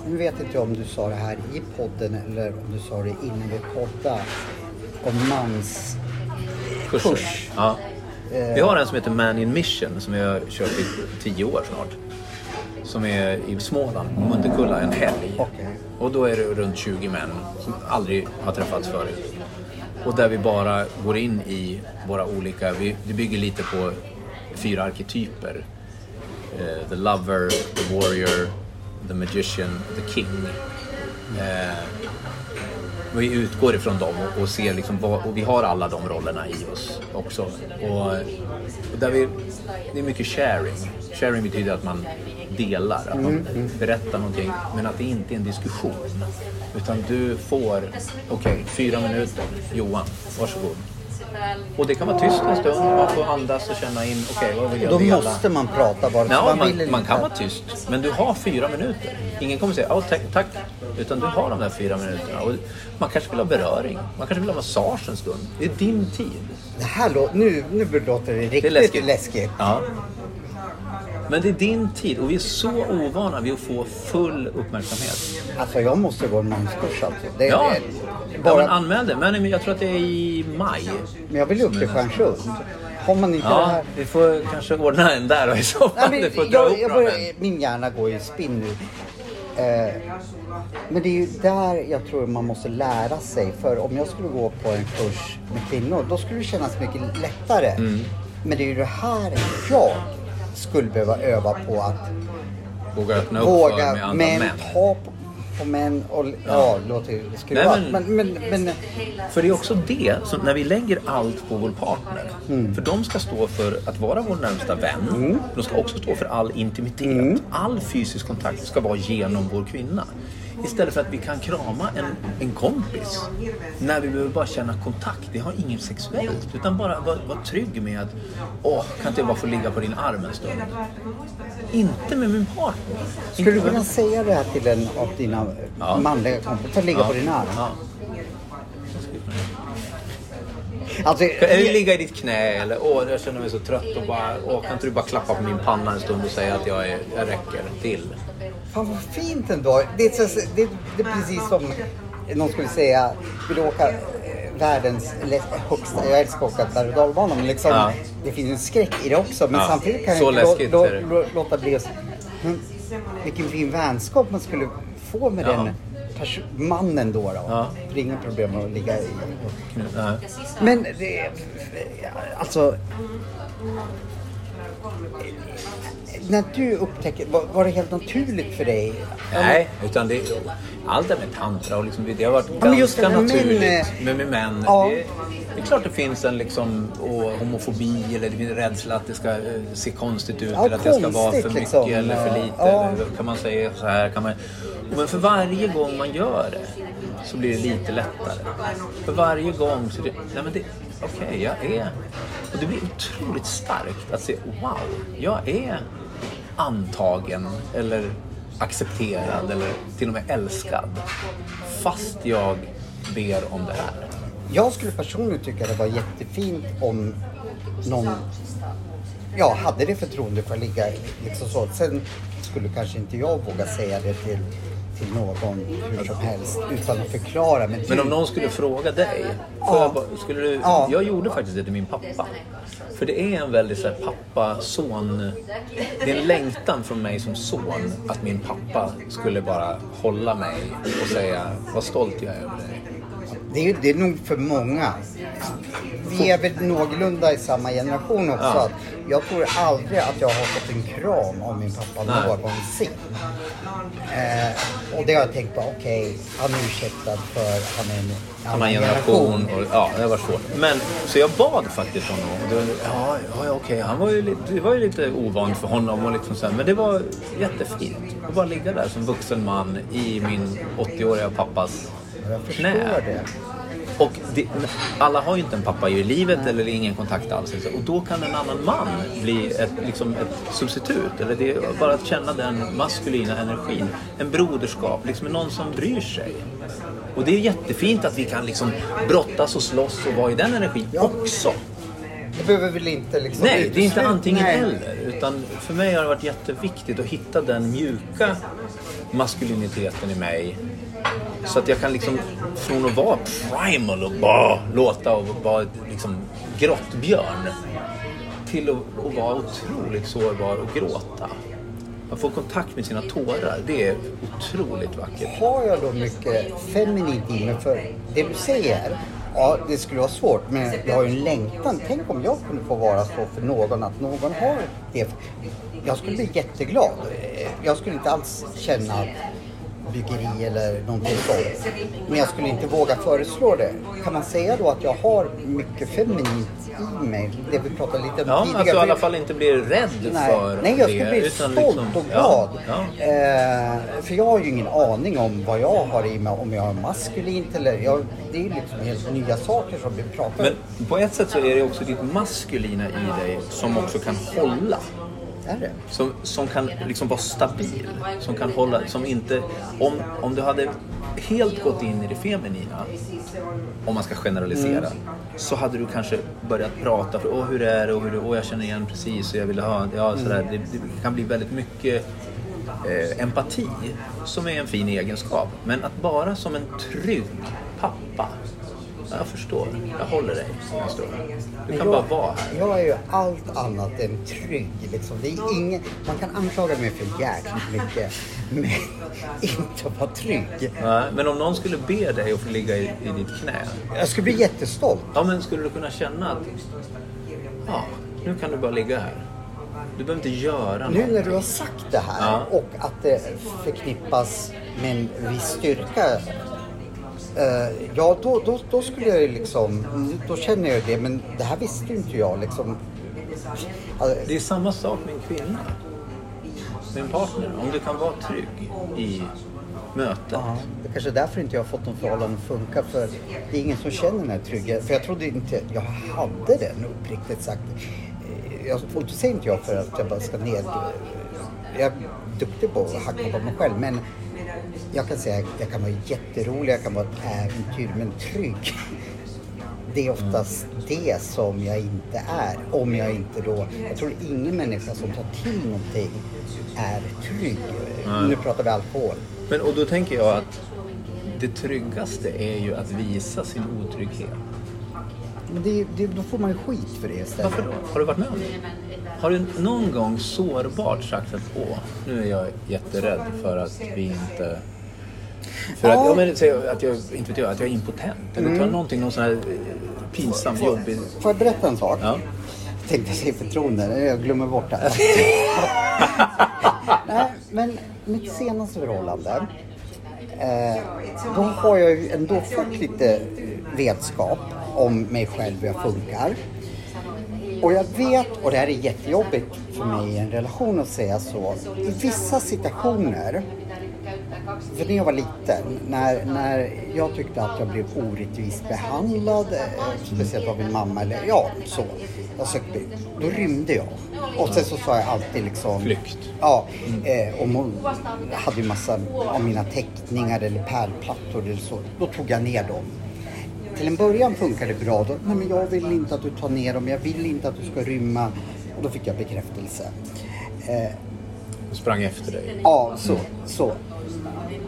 Nu vet inte jag om du sa det här i podden eller om du sa det innan vi poddade. Om mans... kurser. Kurs. Ja. Eh. Vi har en som heter Man in Mission som vi har kört i tio år snart. Som är i Småland, Munterkulla, en helg. Okej. Och då är det runt 20 män som aldrig har träffats förut. Och där vi bara går in i våra olika, vi, vi bygger lite på fyra arketyper. Eh, the lover, the warrior, the magician, the king. Eh, vi utgår ifrån dem och, och ser liksom vad, och vi har alla de rollerna i oss också. Och, och där vi, det är mycket sharing. Sharing betyder att man delar, att man berättar någonting men att det inte är en diskussion. Utan du får, okej, fyra minuter, Johan, varsågod. Och det kan vara tyst en stund, man får andas och känna in, okej vad vill jag Då dela? måste man prata bara. Ja, man, man, vill man, kan vara tyst, men du har fyra minuter. Ingen kommer säga ja, tack, tack, utan du har de där fyra minuterna. Och man kanske vill ha beröring, man kanske vill ha massage en stund. Det är din tid. Det här lå- nu, nu låter det Det riktigt läskigt. läskigt. Ja. Men det är din tid och vi är så ovana vid att få full uppmärksamhet. Alltså jag måste gå en manskurs alltså. Det, Ja, det, ja bara, men anmäl det. Men jag tror att det är i maj. men jag vill upp till Stjärnsund. Har man inte det Ja, här... vi får kanske ordna en där då i så fall. Nej, men jag, jag börjar, min hjärna går i spinn nu. Eh, men det är ju där jag tror man måste lära sig. För om jag skulle gå på en kurs med kvinnor, då skulle det kännas mycket lättare. Mm. Men det är ju det här jag skulle behöva öva på att Våga öppna upp för våga med andra män, män. ta på, på män och ja, låter ju skruvat. Men, men- men, men, För det är också det, som när vi lägger allt på vår partner. Mm. För de ska stå för att vara vår närmsta vän. De ska också stå för all intimitet. Mm. All fysisk kontakt ska vara genom vår kvinna. Istället för att vi kan krama en, en kompis när vi behöver bara känna kontakt. Det har inget sexuellt. Utan bara vara vara trygg med att åh, kan inte jag bara få ligga på din arm en stund? Inte med min partner. skulle du kunna säga det här till en av dina Ja. manliga kompisar? Ligga på din arm? Ja. Alltså, Eller ligga i ditt knä eller åh, jag känner mig så trött och bara, åh, kan inte du bara klappa på min panna en stund och säga att jag, är, jag räcker till? Fan vad fint ändå. Det är, så, det, det är precis som någon skulle säga, vill åka eh, världens högsta, jag älskar att åka berg och dalbana men liksom, Ja. det finns en skräck i det också. Men Ja, samtidigt kan jag inte lå, låta bli att vilken fin vänskap man skulle få med Ja. den mannen då. då. Ja. Det är inga problem att ligga i. Men det, alltså. När du upptäcker, var, var det helt naturligt för dig? Nej, utan det, allt det med tantra och liksom, det har varit Ja, men ganska män, naturligt. eh, med, med män. ja. Det, det är klart det finns en liksom, homofobi eller det finns rädsla att det ska eh, se konstigt ut Ja, eller att det ska vara för mycket liksom. eller för lite. Eller, kan man säga så här? Kan man, men för varje gång man gör det så blir det lite lättare. För varje gång så det, nej men det, okej, jag är... Och det blir otroligt starkt att se, wow, jag är antagen eller accepterad eller till och med älskad. Fast jag ber om det här. Jag skulle personligen tycka det var jättefint om någon ja, hade det förtroende för att ligga liksom så. Sen skulle kanske inte jag våga säga det till, till någon hur som helst utan att förklara. Men, Men om någon skulle fråga dig. Ja. jag, skulle du, Ja. jag gjorde faktiskt det till min pappa. För det är en väldigt så pappa-son... Det är en längtan från mig som son att min pappa skulle bara hålla mig och säga vad stolt jag är över dig. Det är, det är nog för många. Vi är väl någorlunda i samma generation också. Ja. Jag tror aldrig att jag har fått en kram av min pappa Nej. någonsin. Eh, och det har jag tänkt på, okej, han är ursäktad för han är en annan generation. Och, ja, det var svårt. Men, så jag bad faktiskt honom. Då, ja, ja, okej. Han var ju lite, det var ju lite ovant för honom. Och liksom så här, men det var jättefint. Att bara ligga där som vuxen man i min 80-åriga pappas Jag förstår knä. det. Och det, alla har ju inte en pappa i livet eller ingen kontakt alls. Och då kan en annan man bli ett, liksom ett substitut. Eller det är bara att känna den maskulina energin. En broderskap, liksom någon som bryr sig. Och det är jättefint att vi kan liksom brottas och slåss och vara i den energin Ja. också. Det behöver väl inte liksom Nej, det är inte antingen Nej. eller. Utan för mig har det varit jätteviktigt att hitta den mjuka maskuliniteten i mig. Så att jag kan liksom, från att vara primal och bara låta och vara liksom grottbjörn. Till att, att vara otroligt sårbar och gråta. Att få kontakt med sina tårar, det är otroligt vackert. Har jag då mycket feminint i mig? För det du säger, ja det skulle vara svårt men jag har ju en längtan. Tänk om jag kunde få vara så för någon att någon har det. Jag skulle bli jätteglad. Jag skulle inte alls känna byggeri eller någonting sånt. Men jag skulle inte våga föreslå det. Kan man säga då att jag har mycket feminint i mig? Det vi pratade lite om Ja, tidigare. att du i alla fall inte blir rädd Nej, för nej jag det. skulle bli utan stolt liksom- och ja, glad. ja. Eh, för jag har ju ingen aning om vad jag har i mig, om jag har maskulint eller... Jag, det är liksom helt nya saker som vi pratar om. Men på ett sätt så är det också ditt maskulina i dig som också kan hålla. Det? Som, som kan liksom vara stabil. Som kan hålla, som inte... Om, om du hade helt gått in i det feminina, om man ska generalisera, så hade du kanske börjat prata för åh hur är det och hur är det? Åh jag känner igen precis och jag vill ha... Ja, sådär. Det, det kan bli väldigt mycket eh, empati, som är en fin egenskap. Men att bara som en trygg pappa. Jag förstår. Jag håller dig en stund. Du kan bara jag, vara här. jag är ju allt annat än trygg. Liksom. Det är ingen, man kan anklaga mig för jäkligt mycket, men inte att vara trygg. Nej, men om någon skulle be dig att få ligga i, i ditt knä. Jag skulle bli jättestolt. Ja, men skulle du kunna känna att ja, nu kan du bara ligga här. Du behöver inte göra Nu något. när du har sagt det här Ja. och att det förknippas med en viss styrka. Eh, ja, då, då, då skulle jag ju liksom, då känner jag det, men det här visste ju inte jag liksom. Alltså, Det är samma sak med en kvinna. Med en partner. Om du kan vara trygg i mötet. Ja, det är kanske är därför inte jag har fått någon förhållande att funka. För det är ingen som känner den här tryggheten. För jag trodde inte jag hade den uppriktigt sagt. Eh, Jag, och det säger inte jag för att jag bara ska ned... Jag är duktig på att hacka på mig själv. Men jag kan säga att jag kan vara jätterolig, jag kan vara ett äventyr. Men trygg. Det är oftast det som jag inte är. Om jag inte då... Jag tror ingen människa som tar till någonting är trygg. Nu pratar vi alkohol. Men, och då tänker jag att det tryggaste är ju att visa sin otrygghet. Men det, det, då får man ju skit för det istället. Varför då? Har du varit med om det? Har du någon gång sårbart sagt att åh, nu är jag jätterädd för att vi inte... För att, Ja. men, säg att jag, inte vet jag, att jag är impotent. Eller Mm. ta någonting, någon sån här pinsam, jobbig... Får jag berätta en sak? Ja. Jag tänkte säga förtroende, jag glömmer bort det. Nej, men mitt senaste förhållande. Eh, då har jag ju ändå fått lite vetskap om mig själv, hur jag funkar. Och jag vet, och det här är jättejobbigt för mig i en relation att säga så, i vissa situationer för när jag var liten, när, när jag tyckte att jag blev orättvist behandlad, eh, speciellt av min mamma, eller ja, så. Jag sökte, då rymde jag. Och sen så sa jag alltid liksom... Flykt. Ja, eh, om hon hade ju massa av mina teckningar eller pärlplattor eller så, då tog jag ner dem. Till en början funkade det bra. Då, Nej, men jag vill inte att du tar ner dem, jag vill inte att du ska rymma. Och då fick jag bekräftelse. Eh, Sprang efter dig. Ja, så. så.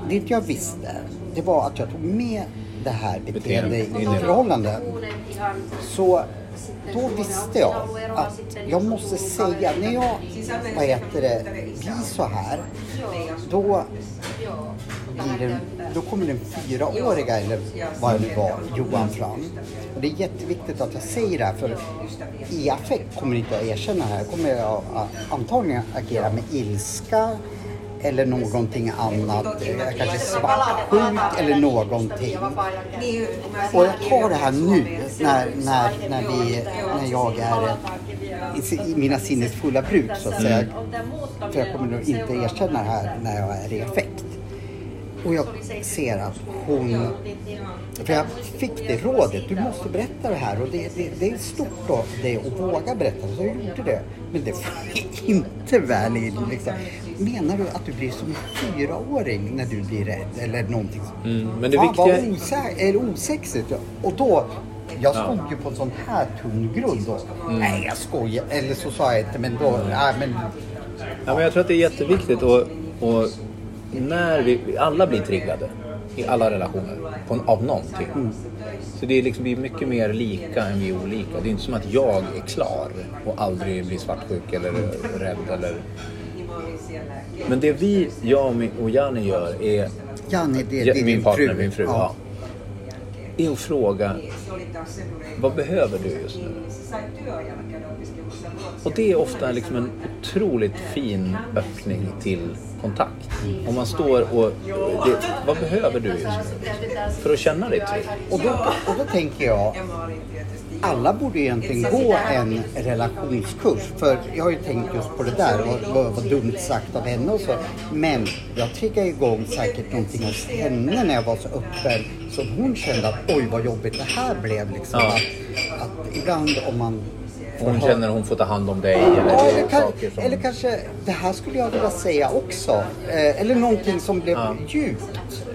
Det jag visste, det var att jag tog med det här beteendet Beteende i det. förhållande. Så då visste jag att jag måste säga, när jag vad heter det, blir så här, då, blir den, då kommer den fyraåriga, eller vad det nu var, Johan fram. Och det är jätteviktigt att jag säger det här, för i affekt kommer inte att erkänna det här. kommer jag antagligen agera med ilska, eller någonting annat. Jag kanske svartsjuk eller någonting. Och jag tar det här nu när, när, när, vi, när jag är i mina sinnes fulla bruk så att säga. För jag kommer nog inte erkänna det här när jag är i effekt. Och jag ser att hon... För jag fick det rådet, du måste berätta det här. Och det, det, det är stort av dig att våga berätta. Så jag gjorde det. Men det var inte väl in. Liksom. Menar du att du blir som en fyraåring när du blir rädd? Eller någonting sånt? Mm, men det Fan, viktiga... vad osä- eller osexigt. Och då jag stod ja. ju på en sån här tung grund då. Mm. Nej, jag skojar. Eller så sa jag inte, men då... Mm. Nej, men... Ja, men jag tror att det är jätteviktigt och, och när vi, alla blir triggade i alla relationer på, av någonting. Mm. Så det är liksom, vi är mycket mer lika än vi är olika. Det är inte som att jag är klar och aldrig blir svartsjuk eller rädd eller... Men det vi, jag och Janni gör är... Janni, det är min partner, fru. min fru. Ja. ja. Är att fråga vad behöver du just nu? Och det är ofta liksom en otroligt fin öppning till kontakt. Om man står och... Det, vad behöver du just nu? För att känna dig trygg. Och då, och då tänker jag, alla borde egentligen gå en relationskurs. För jag har ju tänkt just på det där, vad, vad, dumt sagt av henne och så. Men jag triggade igång säkert någonting hos henne när jag var så öppen. Så hon kände att oj vad jobbigt det här blev liksom. Ja. Att, att ibland om man hon känner att hon får ta hand om dig eller, ja, eller, kan, som... eller kanske, det här skulle jag vilja säga också. Eh, eller någonting som blev ja. djupt.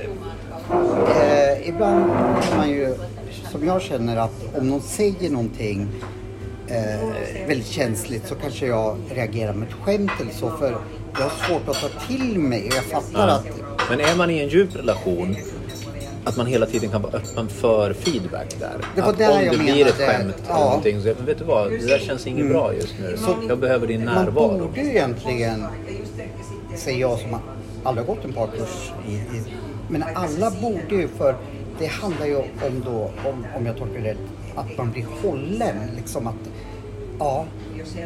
Eh, ibland kan man ju, som jag känner att om någon säger någonting eh, väldigt känsligt så kanske jag reagerar med ett skämt eller så. För jag har svårt att ta till mig jag fattar ja. att... Men är man i en djup relation att man hela tiden kan vara öppen för feedback där. Det var att där om jag det blir ett skämt ja. eller någonting så vet du vad, det där känns inget mm. bra just nu. Så jag behöver din närvaro. Man borde ju egentligen, säger jag som aldrig gått en parkurs i, i, men alla borde ju för det handlar ju om då, om, om jag tolkar det rätt, att man blir hållen. Liksom att, ja,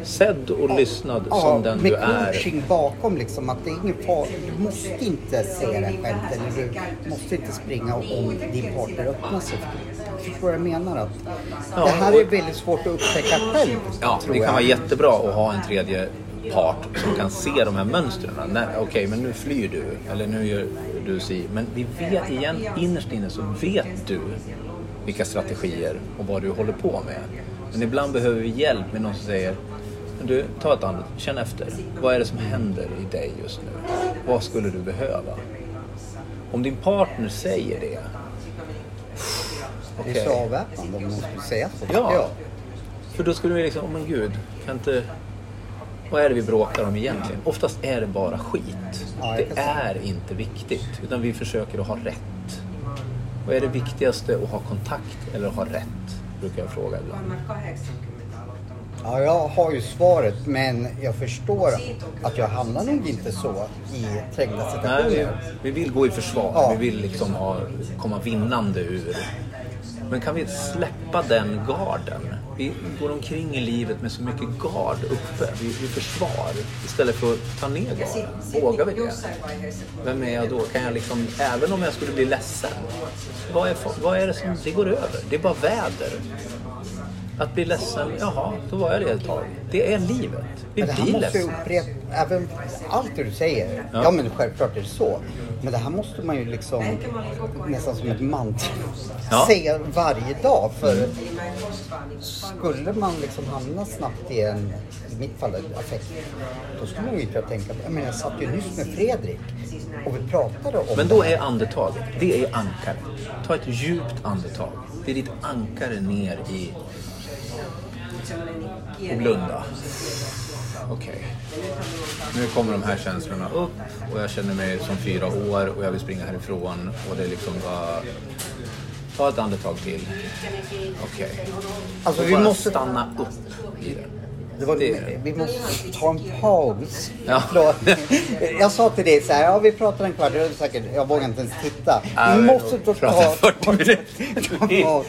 Sedd och lyssnad ja, som den du är. Med coaching bakom liksom. Att det är ingen fara. Du måste inte säga det själv. Eller du måste inte springa om din partner öppnar sig. Förstår vad jag menar? Att ja, det här är väldigt svårt att upptäcka själv. Ja, det kan vara jättebra att ha en tredje part som kan se de här mönstren. Okej, okay, men nu flyr du. Eller nu gör du si. Men vi vet igen, innerst inne så vet du vilka strategier och vad du håller på med. Men ibland behöver vi hjälp med någon som säger du, ta ett annat, känn efter. Vad är det som händer i dig just nu? Vad skulle du behöva? Om din partner säger det. Okay. Det är så avväpnande om någon skulle säga så. Ja. ja. För då skulle vi liksom, oh men gud, kan inte... Vad är det vi bråkar om egentligen? Oftast är det bara skit. Ja, det är inte viktigt. Utan vi försöker att ha rätt. Vad är det viktigaste? Att ha kontakt eller att ha rätt? Brukar jag fråga ibland. Ja, jag har ju svaret men jag förstår att jag hamnar nog inte så i trängda situationer. Nej, vi, vi vill gå i försvar. Ja. Vi vill liksom ha, komma vinnande ur. Men kan vi släppa den garden? Vi går omkring i livet med så mycket gard uppe. Vi, vi försvar istället för att ta ner garden. Vågar vi det? Vem är jag då? Kan jag liksom, även om jag skulle bli ledsen. Vad är, vad är det som, det går över. Det är bara väder. Att bli ledsen, jaha, då var jag det ett tag. Det är livet. Vi men det här måste ledsen. upprepa, även allt det du säger. Ja. ja. men självklart är det så. Men det här måste man ju liksom nästan som ett mantra ja. säga varje dag. För skulle man liksom hamna snabbt i en, i mitt fall, affekt. Då skulle man ju inte tänka, men jag satt ju nyss med Fredrik och vi pratade om Men då är andetaget, det är ankare. Ta ett djupt andetag. Det är ditt ankare ner i och blunda. Okej. Okay. Nu kommer de här känslorna upp och jag känner mig som fyra år och jag vill springa härifrån och det är liksom bara... Ta ett andetag till. Okej. Alltså Och vi måste, stanna upp i det. det var, det- vi måste ta en paus. Ja. Förlåt. Jag sa till dig så här, ja vi pratar en kvart, jag, säkert, jag vågar inte ens titta. Vi måste ta... 40 minuter. ta paus.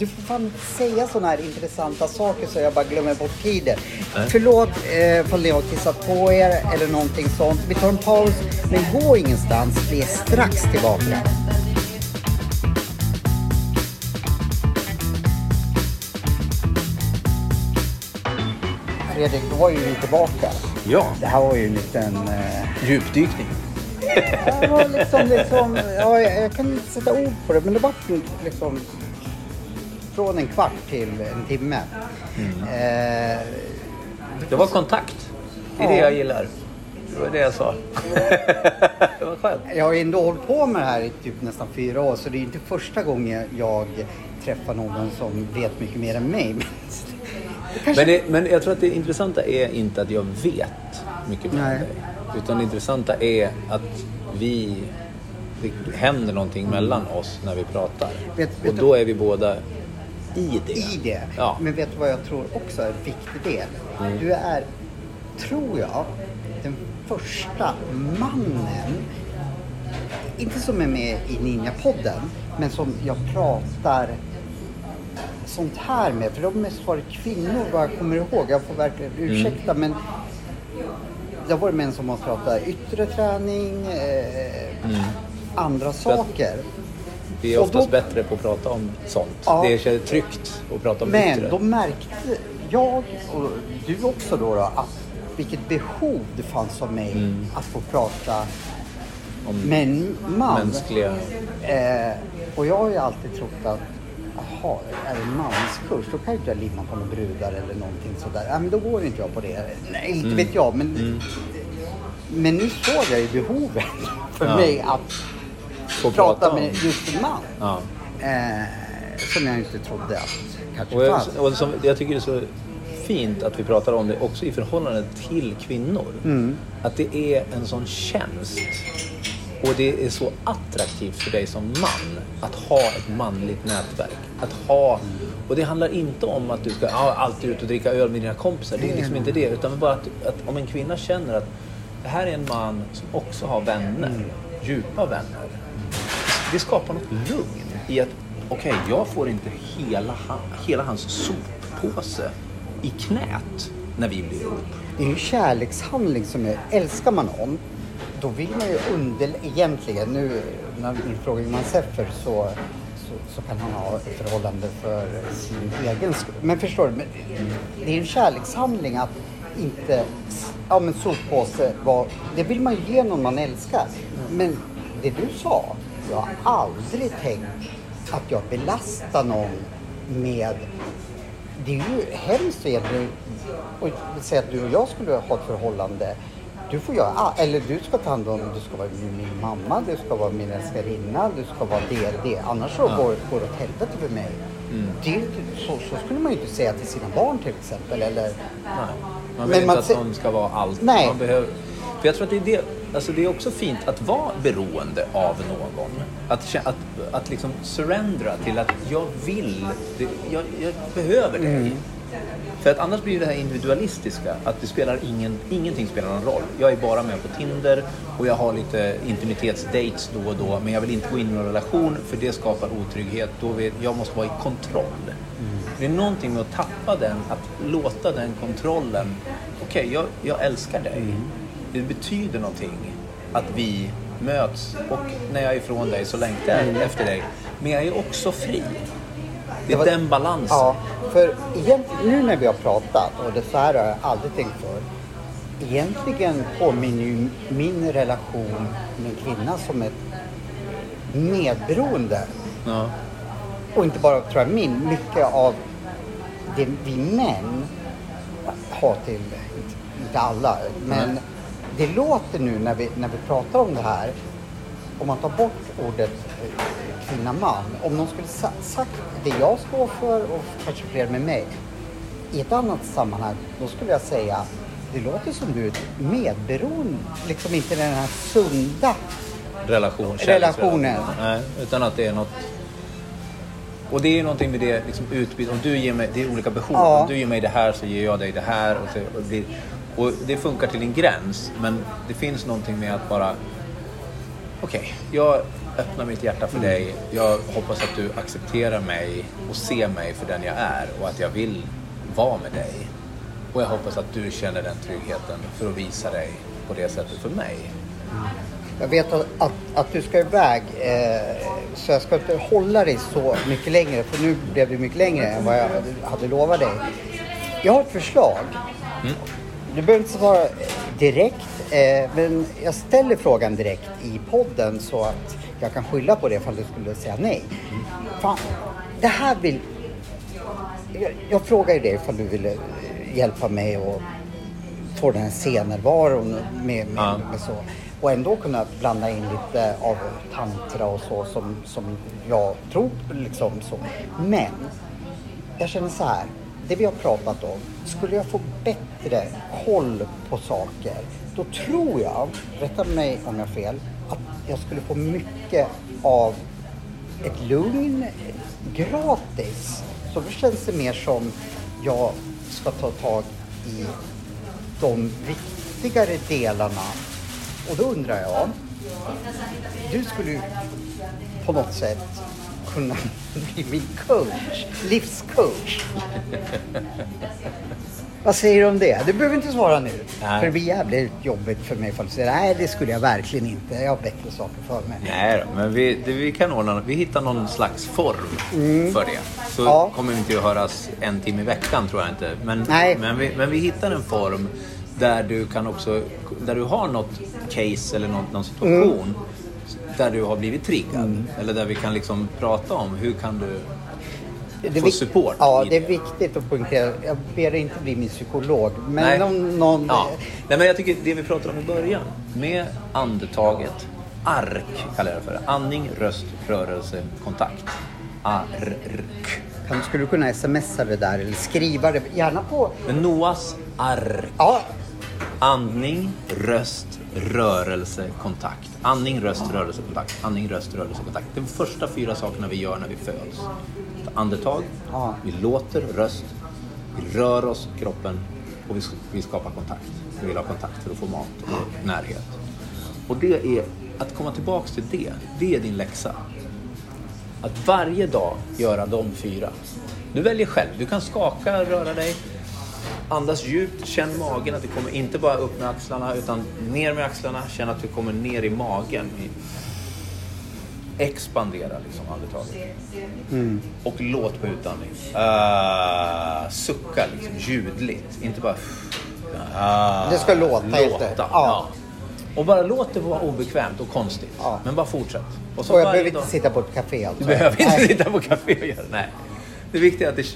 Du får fan säga sådana här intressanta saker så jag bara glömmer bort tiden. Nej. Förlåt eh, ni har kissat på er eller någonting sånt. Vi tar en paus, men gå ingenstans. Vi är strax tillbaka. Fredrik, då var ju vi tillbaka. Ja. Det här var ju en liten... Eh, Djupdykning. var liksom, liksom, ja, jag kan inte sätta ord på det, men det var liksom från en kvart till en timme. Eh, Det var kontakt. Det är det Ja. jag gillar. Det var det jag sa. det var skönt. jag har ändå hållit på med det här i typ nästan fyra år, så det är inte första gången jag träffar någon som vet mycket mer än mig. Men det kanske... Men, det, men jag tror att det intressanta är inte att jag vet mycket mer Nej. än dig. Utan det intressanta är att vi... Det händer någonting mellan oss när vi pratar. Vet- vet och då är vi båda i det. i det. Ja. Men vet du vad jag tror också är en viktig del? Mm. Du är, tror jag, den första mannen, inte som är med i Ninja-podden, men som jag pratar sånt här med. För de har mest varit kvinnor vad jag kommer ihåg. Jag får verkligen Mm. ursäkta men det har varit män som har pratat yttre träning, eh, andra saker. Vi är oftast då- bättre på att prata om sånt. Ja. Det känns tryggt att prata om Men yttre. då märkte jag och du också då, då att vilket behov det fanns av mig Mm. att få prata Om med en man. mänskliga... Eh, och jag har ju alltid trott att Jaha, är det manskurs? Då kan ju inte jag limma på några brudar eller någonting sådär. Ja, men då går inte jag på det. Nej, inte Mm. vet jag. Men, men nu såg jag ju behovet för Ja. mig att Prata om- med just en man. Ja. Eh, som jag inte trodde att kanske Och fanns. jag, och som, jag tycker det är så fint att vi pratar om det också i förhållande till kvinnor. Mm. Att det är en sån tjänst. Och det är så attraktivt för dig som man att ha ett manligt nätverk. Att ha, och det handlar inte om att du ska ja, alltid ut och dricka öl med dina kompisar. Det är liksom inte det. Utan bara att, att om en kvinna känner att det här är en man som också har vänner. Djupa vänner. Det skapar något lugn i att okej, jag får inte hela, hela hans soppåse i knät när vi blir ihop. Det är ju en kärlekshandling som är, älskar man någon, då vill man ju under, egentligen, nu när ni frågar Johan Seffer så, så, så kan han ha ett förhållande för sin egen skull. Men förstår du, men det är en kärlekshandling att inte, ja men soppåse, var, det vill man ju ge någon man älskar. Men det du sa, jag har aldrig tänkt att jag belastar någon med det är ju hemskt egentligen att säga att du och jag skulle ha ett förhållande. Du får göra eller du ska ta hand om, du ska vara min mamma, du ska vara min älskarinna, du ska vara det, det. Annars så går, går det åt helvete för mig. Det ju inte- så, så skulle man ju inte säga till sina barn till exempel. Eller, Nej. Man Men vill inte man att någon ska vara allt. Nej. Man behöver, för jag tror att det är, det, alltså det är också fint att vara beroende av någon. Att, att, att liksom surrendra till att jag vill, det, jag, jag behöver dig. Mm. För att annars blir det här individualistiska, att det spelar ingen, ingenting spelar någon roll. Jag är bara med på Tinder och jag har lite intimitetsdates då och då, men jag vill inte gå in i någon relation för det skapar otrygghet. Då vill, jag måste vara i kontroll. Det är någonting med att tappa den, att låta den kontrollen. Okej, jag, jag älskar dig. Det betyder någonting att vi möts och när jag är ifrån dig så längtar jag efter dig. Men jag är också fri. Det är var- den balansen. Ja, för nu när vi har pratat, och det så här har jag aldrig tänkt för. Egentligen påminner ju min relation med en kvinna som ett medberoende. Ja. Och inte bara tror jag min, mycket av det vi män har till, inte, alla, men Nej. Det låter nu när vi, när vi pratar om det här, om man tar bort ordet eh, kvinna-man, om någon skulle sa, sagt det jag står för och kanske fler med mig i ett annat sammanhang, då skulle jag säga det låter som du är medberoende, liksom inte den här sunda relation, Relationen. Nej, utan att det är något Och det är ju någonting med det liksom, utbyte. Om du ger mig, det är olika behov. Ja. Om du ger mig det här så ger jag dig det här. Och, så, och, det, och det funkar till en gräns. Men det finns någonting med att bara... Okej, jag öppnar mitt hjärta för dig. Jag hoppas att du accepterar mig och ser mig för den jag är. Och att jag vill vara med dig. Och jag hoppas att du känner den tryggheten för att visa dig på det sättet för mig. Jag vet att, att, att du ska iväg eh, så jag ska inte hålla dig så mycket längre för nu blev det mycket längre än vad jag hade lovat dig. Jag har ett förslag. Du behöver inte svara direkt eh, men jag ställer frågan direkt i podden så att jag kan skylla på det ifall du skulle säga nej. Fan, det här vill... Jag, jag frågar ju dig ifall du ville hjälpa mig och få den här scennärvaron med, med, Ja. med så. Och ändå kunna blanda in lite av tantra och så som, som jag tror liksom så. Men jag känner så här. Det vi har pratat om. Skulle jag få bättre koll på saker. Då tror jag, rätta mig om jag har fel, att jag skulle få mycket av ett lugn gratis. Så då känns det mer som jag ska ta tag i de viktigare delarna. Och då undrar jag, du skulle ju på något sätt kunna bli min coach, livscoach. Vad säger du om det? Du behöver inte svara nu. Nej. För det blir jävligt jobbigt för mig ifall du säger nej det skulle jag verkligen inte. Jag har bättre saker för mig. Nej då, men vi, det, vi kan ordna Vi hittar någon slags form för det. Så Ja. kommer vi inte att höras en timme i veckan tror jag inte. Men, Nej. men, vi, men vi hittar en form där du kan också, där du har något case eller någon, någon situation där du har blivit triggad. Eller där vi kan liksom prata om hur kan du Det få support Ja, det är viktigt att poängtera. Jag ber dig inte bli min psykolog. Men Nej. någon... någon Ja. Nej, men jag tycker det vi pratade om i början med andetaget. ARK kallar jag det för. Andning, röst, rörelse, kontakt. ARK. kan, skulle du kunna smsa det där eller skriva det? Gärna på... Men Noahs ARK. Ja, Andning, röst, rörelse, kontakt. Andning, röst, rörelse, kontakt. Andning, röst, rörelse, kontakt. Det är de första fyra sakerna vi gör när vi föds. Ett andetag, vi låter röst, vi rör oss kroppen och vi, vi skapar kontakt. Vi vill ha kontakt för att få mat och närhet. Och det är, att komma tillbaks till det, det är din läxa. Att varje dag göra de fyra. Du väljer själv. Du kan skaka, röra dig, Andas djupt, känn magen, att du kommer inte bara upp med axlarna utan ner med axlarna. Känn att du kommer ner i magen. Expandera liksom andetaget. Och låt på utandning. Uh, sucka liksom ljudligt, inte bara... Uh, Det ska låta efter. Ja. Ja. Och bara låt det vara obekvämt och konstigt. Ja. Men bara fortsätt. så och jag behöver dag- inte sitta på ett café alltså. du behöver inte Nej. sitta på café och göra det. Nej. Det viktiga är att det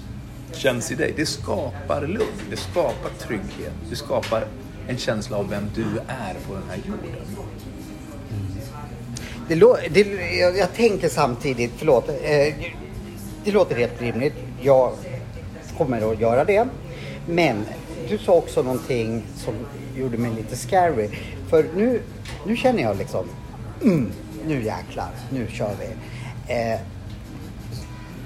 känns i dig. Det skapar lugn, det skapar trygghet, det skapar en känsla av vem du är på den här jorden. Mm. Det, lå- det, jag, jag tänker samtidigt, förlåt. Eh, det låter helt rimligt. Jag kommer att göra det. Men du sa också någonting som gjorde mig lite scary. För nu, nu känner jag liksom, mm, nu jäklar, nu kör vi. Eh,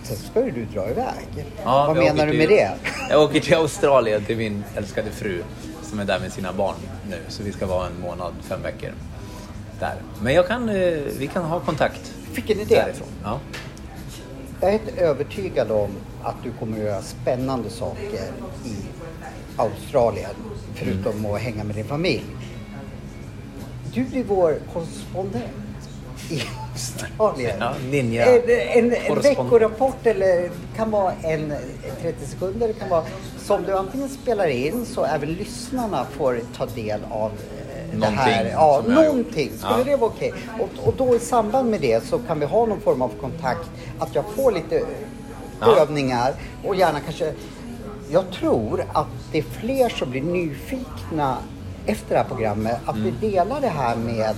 sen ska ju du dra iväg. Vad jag menar du med till- det? Jag åker till Australien till min älskade fru som är där med sina barn nu. Så vi ska vara en månad, fem veckor där. Men jag kan, eh, vi kan ha kontakt Fick en idé. därifrån. Ja. Jag är helt övertygad om att du kommer att göra spännande saker i Australien. Förutom Mm. att hänga med din familj. Du blir vår korrespondent i Australien. Ja, ninja. En, en, en veckorapport eller kan vara en 30 sekunder. Kan vara som du antingen spelar in så även lyssnarna får ta del av eh, det här. Ja, någonting. Skulle Ja. det vara okej? Och, och då i samband med det så kan vi ha någon form av kontakt. Att jag får lite Ja. övningar och gärna kanske... Jag tror att det är fler som blir nyfikna efter det här programmet. Att Mm. vi delar det här med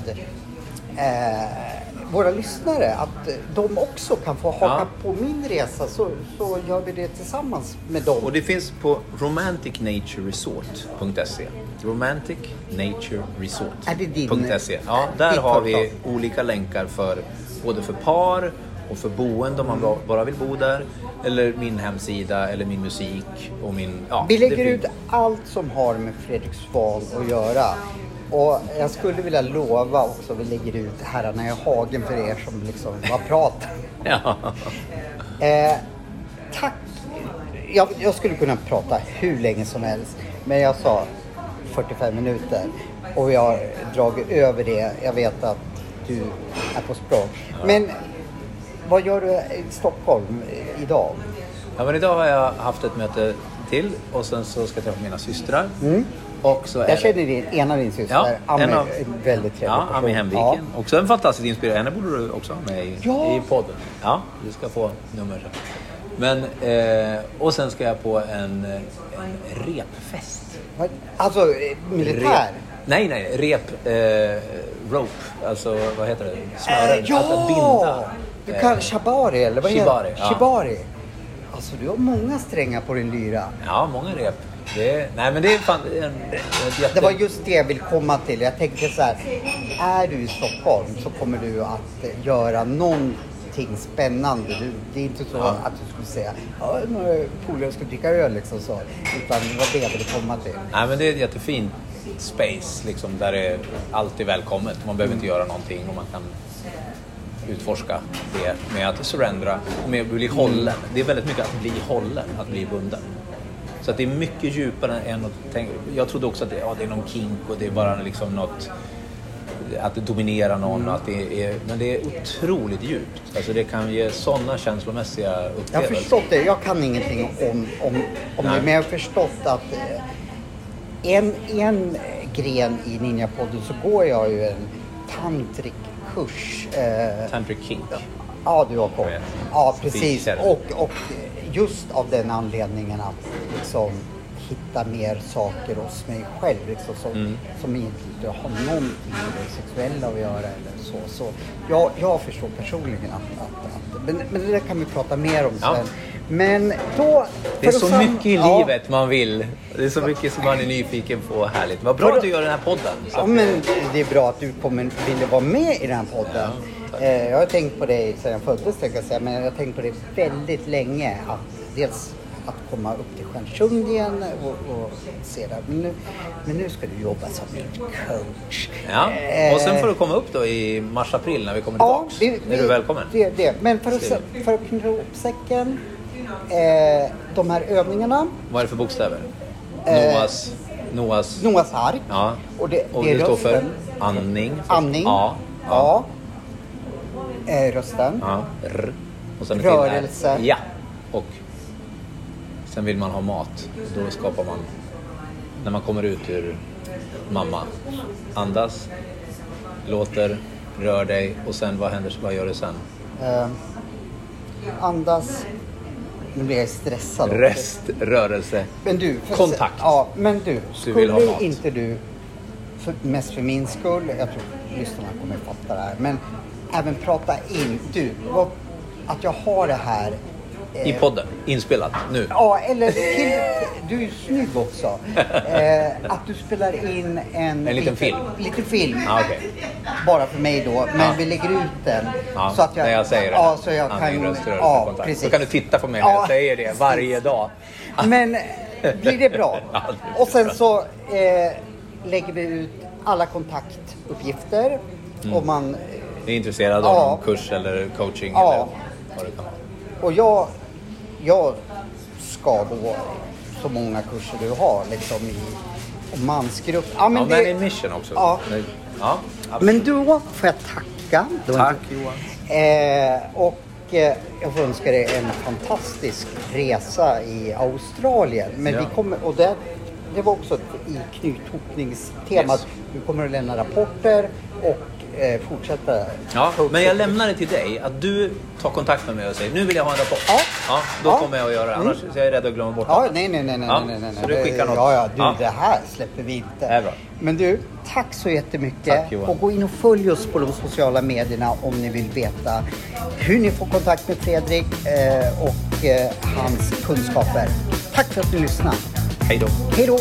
eh, våra lyssnare. Att de också kan få haka Ja. på min resa så, så gör vi det tillsammans med dem. Och det finns på romanticnatureresort.se. Romantic Nature Resort. Är det din- .se. Ja, där ditt har vi olika länkar för både för par Och för boende om man ba- bara vill bo där. Eller min hemsida eller min musik och min... Ja, Vi lägger ut allt som har med Fredriksval att göra. Och jag skulle vilja lova också, vi lägger ut herrarna i hagen för er som liksom bara pratar. Ja. Eh, tack. Jag, jag skulle kunna prata hur länge som helst. Men jag sa 45 minuter. Och vi har dragit över det. Jag vet att du är på språng. Men vad gör du i Stockholm idag? ja, men idag har jag haft ett möte till och sen så ska jag träffa mina systrar. Och så Mm. Jag det- känner din, en av din syster. Ja, Ami, en av- väldigt trevlig Ja, Ami person. Hemviken. Också en fantastiskt inspirerande. Henne borde du också ha med i, Ja. i podden. Ja, du ska få nummer sen. Men, eh, och sen ska jag på en, eh, en repfest. Ja. Alltså eh, militär? Rep. Nej, nej, rep. Eh, rope. Alltså, vad heter det? Snören. Eh, ja! Att, binda. Du Eh, kan shibari eller vad Shibari, heter ja. Shibari. Alltså du har många strängar på din lyra. Ja, många rep. Det är, nej, men det är fan är en, ett jätte... Det var just det jag vill komma till. Jag tänkte så här. Är du i Stockholm så kommer du att göra någonting spännande. Du, det är inte så Ja. att du skulle säga ja, några polare ska dricka öl liksom så. Utan det var det jag ville komma till. Nej, men det är ett jättefint space liksom, där är alltid välkommet. Man behöver inte göra någonting och man kan utforska det med att surrendra och med att bli hållen. Det är väldigt mycket att bli hållen, att bli bunden. Så att det är mycket djupare än att tänka. Jag trodde också att det, ja, det är någon kink och det är bara liksom något att det dominerar någon. Och att det är, men det är otroligt djupt. Alltså det kan ge sådana känslomässiga Jag har upplevelser. förstått det. Jag kan ingenting om, om, om det. Men jag har förstått att eh, en, en gren i Ninjapodden så går jag ju en tantrikkurs. Eh, Tantric kink. Ja, du har koll. Ja, precis. Och, och just av den anledningen att liksom hitta mer saker hos mig själv liksom, som, Mm. som inte har någonting med det sexuella att göra eller så. så jag, jag förstår personligen att, att, att men, men det där kan vi prata mer om Ja. sen. Men då... Det är så sam- mycket i ja, livet man vill. Det är så mycket som man är nyfiken på. Härligt. Vad bra att du gör den här podden. Ja, men det är bra att du kommer, ville vara med i den här podden. eh, jag har tänkt på dig sedan jag föddes, jag säga, men jag har tänkt på det väldigt länge. Att dels att komma upp till Stjärnsund och, och se det. Men nu, men nu ska du jobba som min coach. Ja, Eh, och sen får du komma upp då i mars-april när vi kommer Ja, tillbaks. vi, är du välkommen. Det, det. Men för att, för att knyta ihop säcken. Eh, de här övningarna. Vad är det för bokstäver? Eh, Noas... Noas... Noahs ark. Ja. Och det, Och det det står för andning. Andning. Ja. Ja. Eh, rösten. ja. R. Och sen Rörelse. Ja. Och sen vill man ha mat. Då skapar man... När man kommer ut ur mamma. Andas. Låter. Rör dig. Och sen vad händer? Vad gör du sen? Eh, andas. Nu blir jag stressad. Rest, rörelse. Men du, Kontakt. Ja, men du. Du Skulle mat. inte du, för, mest för min skull, jag tror lyssnarna kommer att fatta det här, men även prata in, du, vad, att jag har det här. Eh, I podden. Inspelat. Nu. Ja, eller till, du är snygg också. Eh, att du spelar in en... En liten film. Liten film. Ja, okej. Bara för mig då, men Ja. vi lägger ut den. Ja, så att jag, när jag säger det. Ja, så jag Andning, kan... ja, precis. Då kan du titta på mig när jag Ja, säger det varje dag. Men blir det bra? Ja, det blir Och sen bra. så eh, lägger vi ut alla kontaktuppgifter. Mm. Och, man, Är intresserad Ja. av någon kurs eller coaching Ja. eller vad det kan vara. och jag, jag ska då, så många kurser du har, liksom i mansgrupp. Ja, Ja, men, men det, in mission också. Ja. Men- ja men då får jag tacka. Var Tack Johan. Eh, och eh, jag får önska dig en fantastisk resa i Australien. Men Ja. vi kommer, och det, det var också i knythopningstemat. Yes. Du kommer att lämna rapporter och eh, fortsätta. Ja, men jag lämnar det till dig. Att du tar kontakt med mig och säger nu vill jag ha en rapport. Ja. Ja, då Ja. kommer jag att göra det. Annars så är jag rädd att glömma bort Ja, det. nej, nej, nej, nej, Ja, nej, nej, nej. så du skickar något? Ja, ja, du, Ja. det här släpper vi inte. Det är bra. Men du, tack så jättemycket. Tack, Johan. och gå in och följ oss på de sociala medierna om ni vill veta hur ni får kontakt med Fredrik eh, och eh, hans kunskaper. Tack för att du lyssnade. Hej då. Hej då!